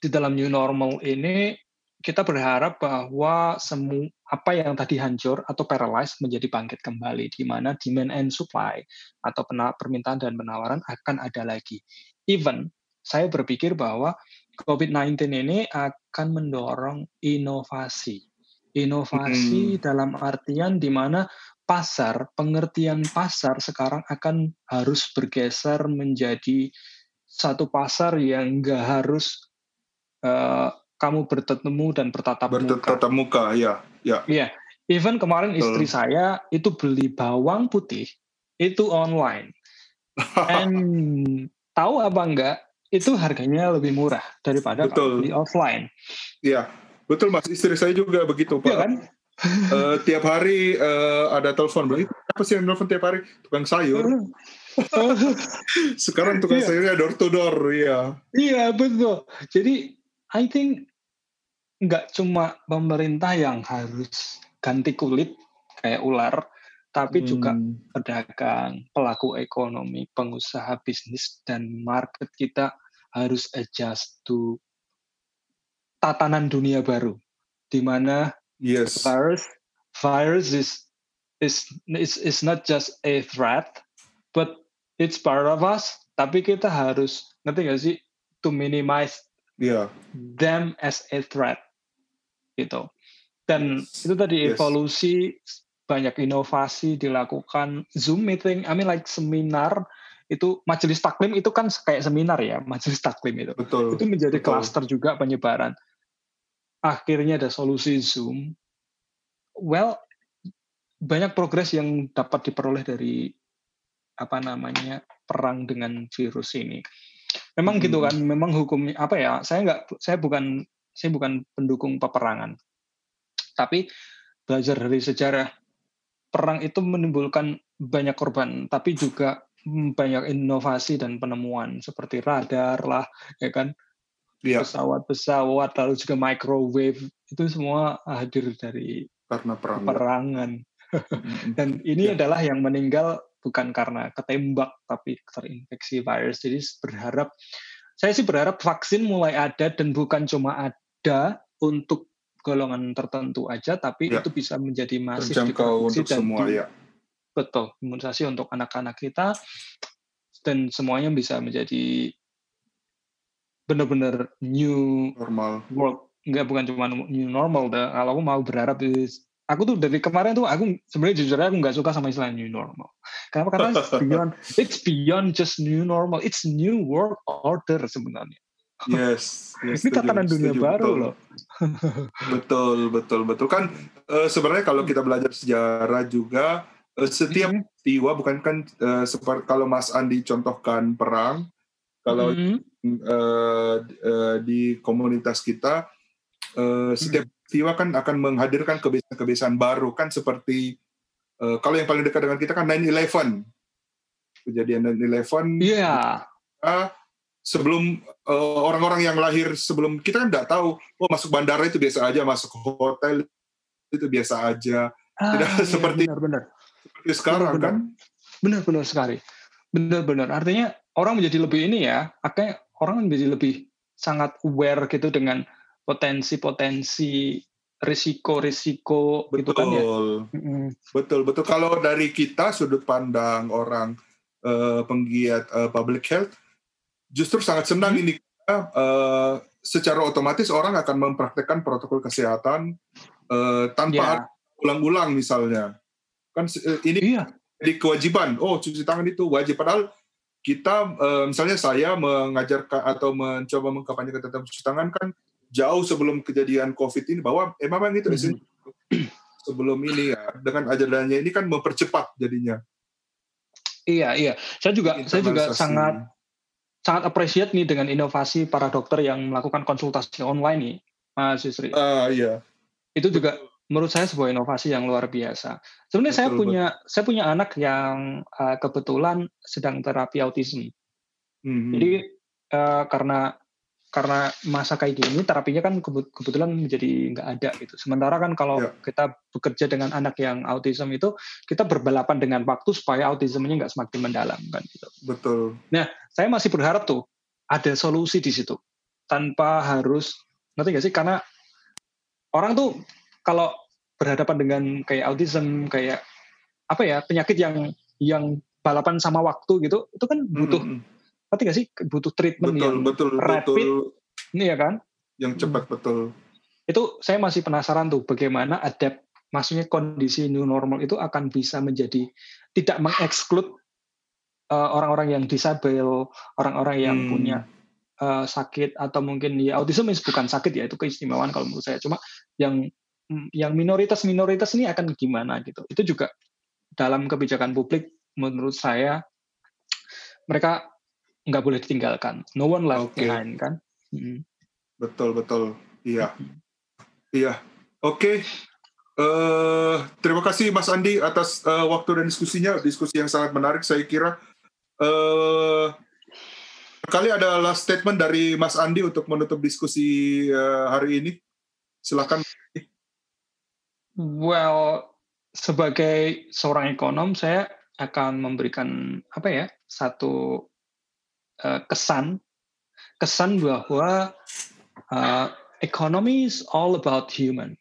di dalam new normal ini kita berharap bahwa semua apa yang tadi hancur atau paralyzed menjadi bangkit kembali di mana demand and supply atau permintaan dan penawaran akan ada lagi. Even saya berpikir bahwa COVID-19 ini akan mendorong inovasi. Inovasi hmm. dalam artian di mana pasar, pengertian pasar sekarang akan harus bergeser menjadi satu pasar yang nggak harus uh, kamu bertemu dan bertatap, bertatap muka. muka, ya, ya. Iya, even kemarin istri saya itu beli bawang putih itu online. And tahu apa enggak? itu harganya lebih murah daripada betul. di offline. Iya, betul mas. Istri saya juga begitu pak. Iya kan? uh, tiap hari uh, ada telepon beli apa sih yang telepon tiap hari tukang sayur. Sekarang tukang iya. sayurnya door to door, iya. Iya betul. Jadi I think nggak cuma pemerintah yang harus ganti kulit kayak ular, tapi hmm. juga pedagang, pelaku ekonomi, pengusaha bisnis dan market kita harus adjust to tatanan dunia baru di mana yes. virus virus is is is is not just a threat but it's part of us tapi kita harus ngerti gak sih to minimize yeah. them as a threat gitu dan yes. itu tadi yes. evolusi banyak inovasi dilakukan Zoom meeting, I mean like seminar itu majelis taklim itu kan kayak seminar ya majelis taklim itu. Betul. Itu menjadi klaster juga penyebaran. Akhirnya ada solusi Zoom. Well, banyak progres yang dapat diperoleh dari apa namanya perang dengan virus ini. Memang gitu hmm. gitu kan, memang hukumnya apa ya? Saya nggak, saya bukan, saya bukan pendukung peperangan. Tapi belajar dari sejarah perang itu menimbulkan banyak korban, tapi juga banyak inovasi dan penemuan seperti radar lah, ya kan, ya. pesawat-pesawat, lalu juga microwave itu semua hadir dari karena perang. Perangan. dan ini ya. adalah yang meninggal bukan karena ketembak tapi terinfeksi virus. Jadi berharap saya sih berharap vaksin mulai ada dan bukan cuma ada untuk golongan tertentu aja, tapi ya. itu bisa menjadi masif Terjangkau untuk dan semua ya. Betul, imunisasi untuk anak-anak kita dan semuanya bisa menjadi benar-benar new normal world. Enggak bukan cuma new normal, dah. kalau aku mau berharap aku tuh dari kemarin tuh aku sebenarnya jujur aku nggak suka sama istilah new normal. Kenapa? Karena it's beyond, it's beyond just new normal, it's new world order sebenarnya. Yes, yes ini tatanan dunia setuju, baru betul. loh. betul, betul, betul. Kan uh, sebenarnya kalau kita belajar sejarah juga uh, setiap mm-hmm. peristiwa bukan kan uh, seperti kalau Mas Andi contohkan perang, kalau mm-hmm. uh, uh, di komunitas kita uh, setiap peristiwa kan akan menghadirkan kebiasaan-kebiasaan baru kan seperti uh, kalau yang paling dekat dengan kita kan 9/11 kejadian 9/11. Iya. Yeah sebelum uh, orang-orang yang lahir sebelum kita kan nggak tahu oh masuk bandara itu biasa aja masuk hotel itu biasa aja ah, tidak iya, seperti benar, benar. seperti sekarang benar, kan benar-benar sekali benar-benar artinya orang menjadi lebih ini ya akhirnya orang menjadi lebih sangat aware gitu dengan potensi-potensi risiko-risiko betul, gitu kan ya. Betul, betul. Kalau dari kita sudut pandang orang uh, penggiat uh, public health, justru sangat senang hmm. ini uh, secara otomatis orang akan mempraktekkan protokol kesehatan uh, tanpa yeah. ulang-ulang misalnya kan uh, ini yeah. jadi kewajiban oh cuci tangan itu wajib padahal kita misalnya saya mengajarkan atau mencoba mengkampanyekan tentang cuci tangan kan jauh sebelum kejadian covid ini bahwa eh memang itu mm -hmm. sebelum ini ya dengan ajarannya ini kan mempercepat jadinya iya iya saya juga saya juga sangat sangat appreciate nih dengan inovasi para dokter yang melakukan konsultasi online nih, Mas Yusri. Uh, iya. Itu juga menurut saya sebuah inovasi yang luar biasa. Sebenarnya saya punya betul. saya punya anak yang uh, kebetulan sedang terapi autism. Mm-hmm. Jadi uh, karena karena masa kayak gini terapinya kan kebetulan menjadi nggak ada gitu. Sementara kan kalau ya. kita bekerja dengan anak yang autism itu kita berbalapan dengan waktu supaya autismnya nggak semakin mendalam kan gitu. Betul. Nah, saya masih berharap tuh ada solusi di situ tanpa harus ngerti nggak sih karena orang tuh kalau berhadapan dengan kayak autism kayak apa ya penyakit yang yang balapan sama waktu gitu itu kan butuh hmm ngerti gak sih butuh treatment betul, yang betul, rapid betul. ini ya kan yang cepat hmm. betul itu saya masih penasaran tuh bagaimana adapt maksudnya kondisi new normal itu akan bisa menjadi tidak mengeksklud uh, orang-orang yang disabel orang-orang yang hmm. punya uh, sakit atau mungkin ya autism bukan sakit ya itu keistimewaan kalau menurut saya cuma yang yang minoritas minoritas ini akan gimana gitu itu juga dalam kebijakan publik menurut saya mereka nggak boleh ditinggalkan. No one left okay. behind kan. Hmm. Betul betul. Iya. Iya. Oke. Okay. Uh, eh, terima kasih Mas Andi atas uh, waktu dan diskusinya. Diskusi yang sangat menarik saya kira. Uh, kali ada last statement dari Mas Andi untuk menutup diskusi uh, hari ini. Silakan. Well, sebagai seorang ekonom saya akan memberikan apa ya satu uh, kesan kesan bahwa uh, economy is all about human.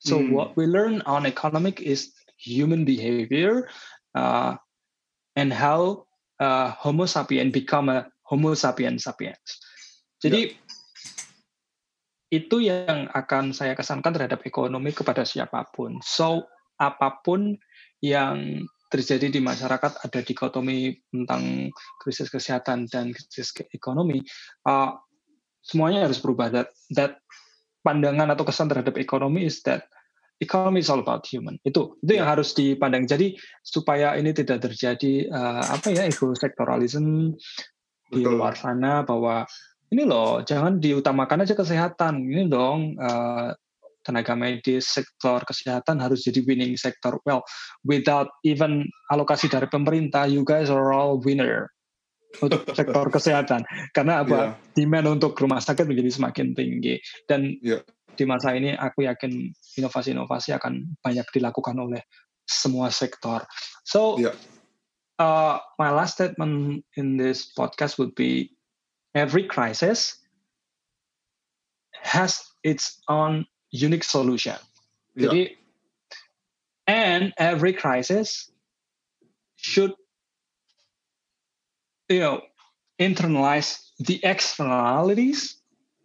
So hmm. what we learn on economic is human behavior uh, and how uh, Homo sapien become a Homo sapiens sapiens. Jadi yeah. itu yang akan saya kesankan terhadap ekonomi kepada siapa pun. So apa pun yang terjadi di masyarakat ada dikotomi tentang krisis kesehatan dan krisis ekonomi, uh, semuanya harus berubah. That, that pandangan atau kesan terhadap ekonomi is that economy is all about human. Itu itu yang ya. harus dipandang. Jadi supaya ini tidak terjadi uh, apa ya ego sektoralisme di luar sana bahwa ini loh jangan diutamakan aja kesehatan ini dong uh, tenaga medis, sektor kesehatan harus jadi winning sektor. Well, without even alokasi dari pemerintah, you guys are all winner untuk sektor kesehatan. Karena apa? Yeah. Demand untuk rumah sakit menjadi semakin tinggi. Dan yeah. di masa ini aku yakin inovasi-inovasi akan banyak dilakukan oleh semua sektor. So, yeah. uh, my last statement in this podcast would be every crisis has its own unique solution. Yeah. Jadi, and every crisis should, you know, internalize the externalities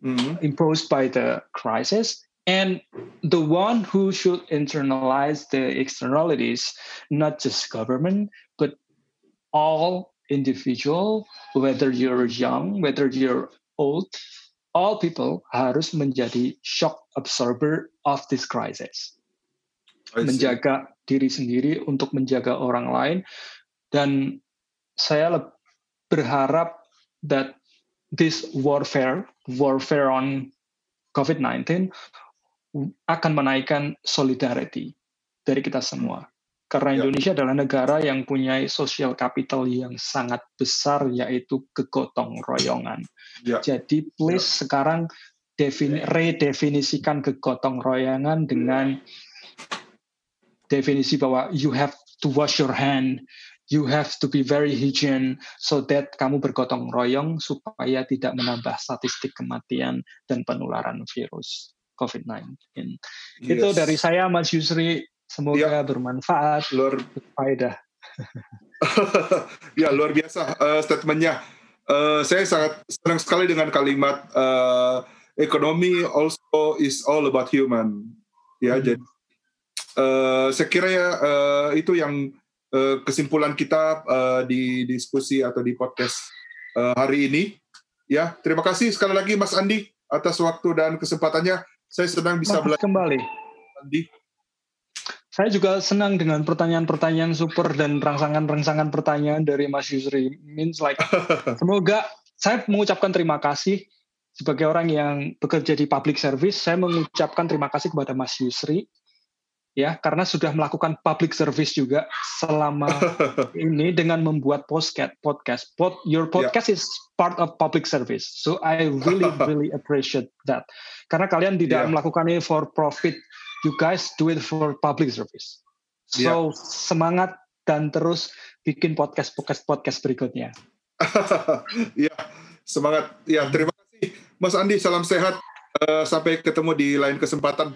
mm-hmm. imposed by the crisis and the one who should internalize the externalities not just government but all individual whether you're young whether you're old all people harus menjadi shock absorber of this crisis. Menjaga diri sendiri untuk menjaga orang lain dan saya berharap that this warfare, warfare on COVID-19 akan menaikkan solidarity dari kita semua. Karena ya. Indonesia adalah negara yang punya social capital yang sangat besar yaitu kegotong royongan. Ya. Jadi please ya. sekarang defini redefinisikan kegotong royongan dengan definisi bahwa you have to wash your hand, you have to be very hygiene so that kamu bergotong royong supaya tidak menambah statistik kematian dan penularan virus COVID-19. Yes. Itu dari saya Mas Yusri Semoga ya. bermanfaat, luar faedah. ya luar biasa uh, statementnya. Uh, saya sangat senang sekali dengan kalimat uh, ekonomi also is all about human. Ya, hmm. jadi uh, saya kira ya uh, itu yang uh, kesimpulan kita uh, di diskusi atau di podcast uh, hari ini. Ya, terima kasih sekali lagi Mas Andi atas waktu dan kesempatannya. Saya senang bisa belajar kembali. Andi. Saya juga senang dengan pertanyaan-pertanyaan super dan rangsangan-rangsangan pertanyaan dari Mas Yusri. Means like, semoga saya mengucapkan terima kasih sebagai orang yang bekerja di public service. Saya mengucapkan terima kasih kepada Mas Yusri ya karena sudah melakukan public service juga selama ini dengan membuat podcast podcast Pod, your ya. podcast yeah. is part of public service so I really really appreciate that karena kalian tidak yeah. melakukan ini for profit you guys do it for public service. So yeah. semangat dan terus bikin podcast podcast podcast berikutnya. Ya semangat. Ya terima kasih. Mas Andi salam sehat. Uh, sampai ketemu di lain kesempatan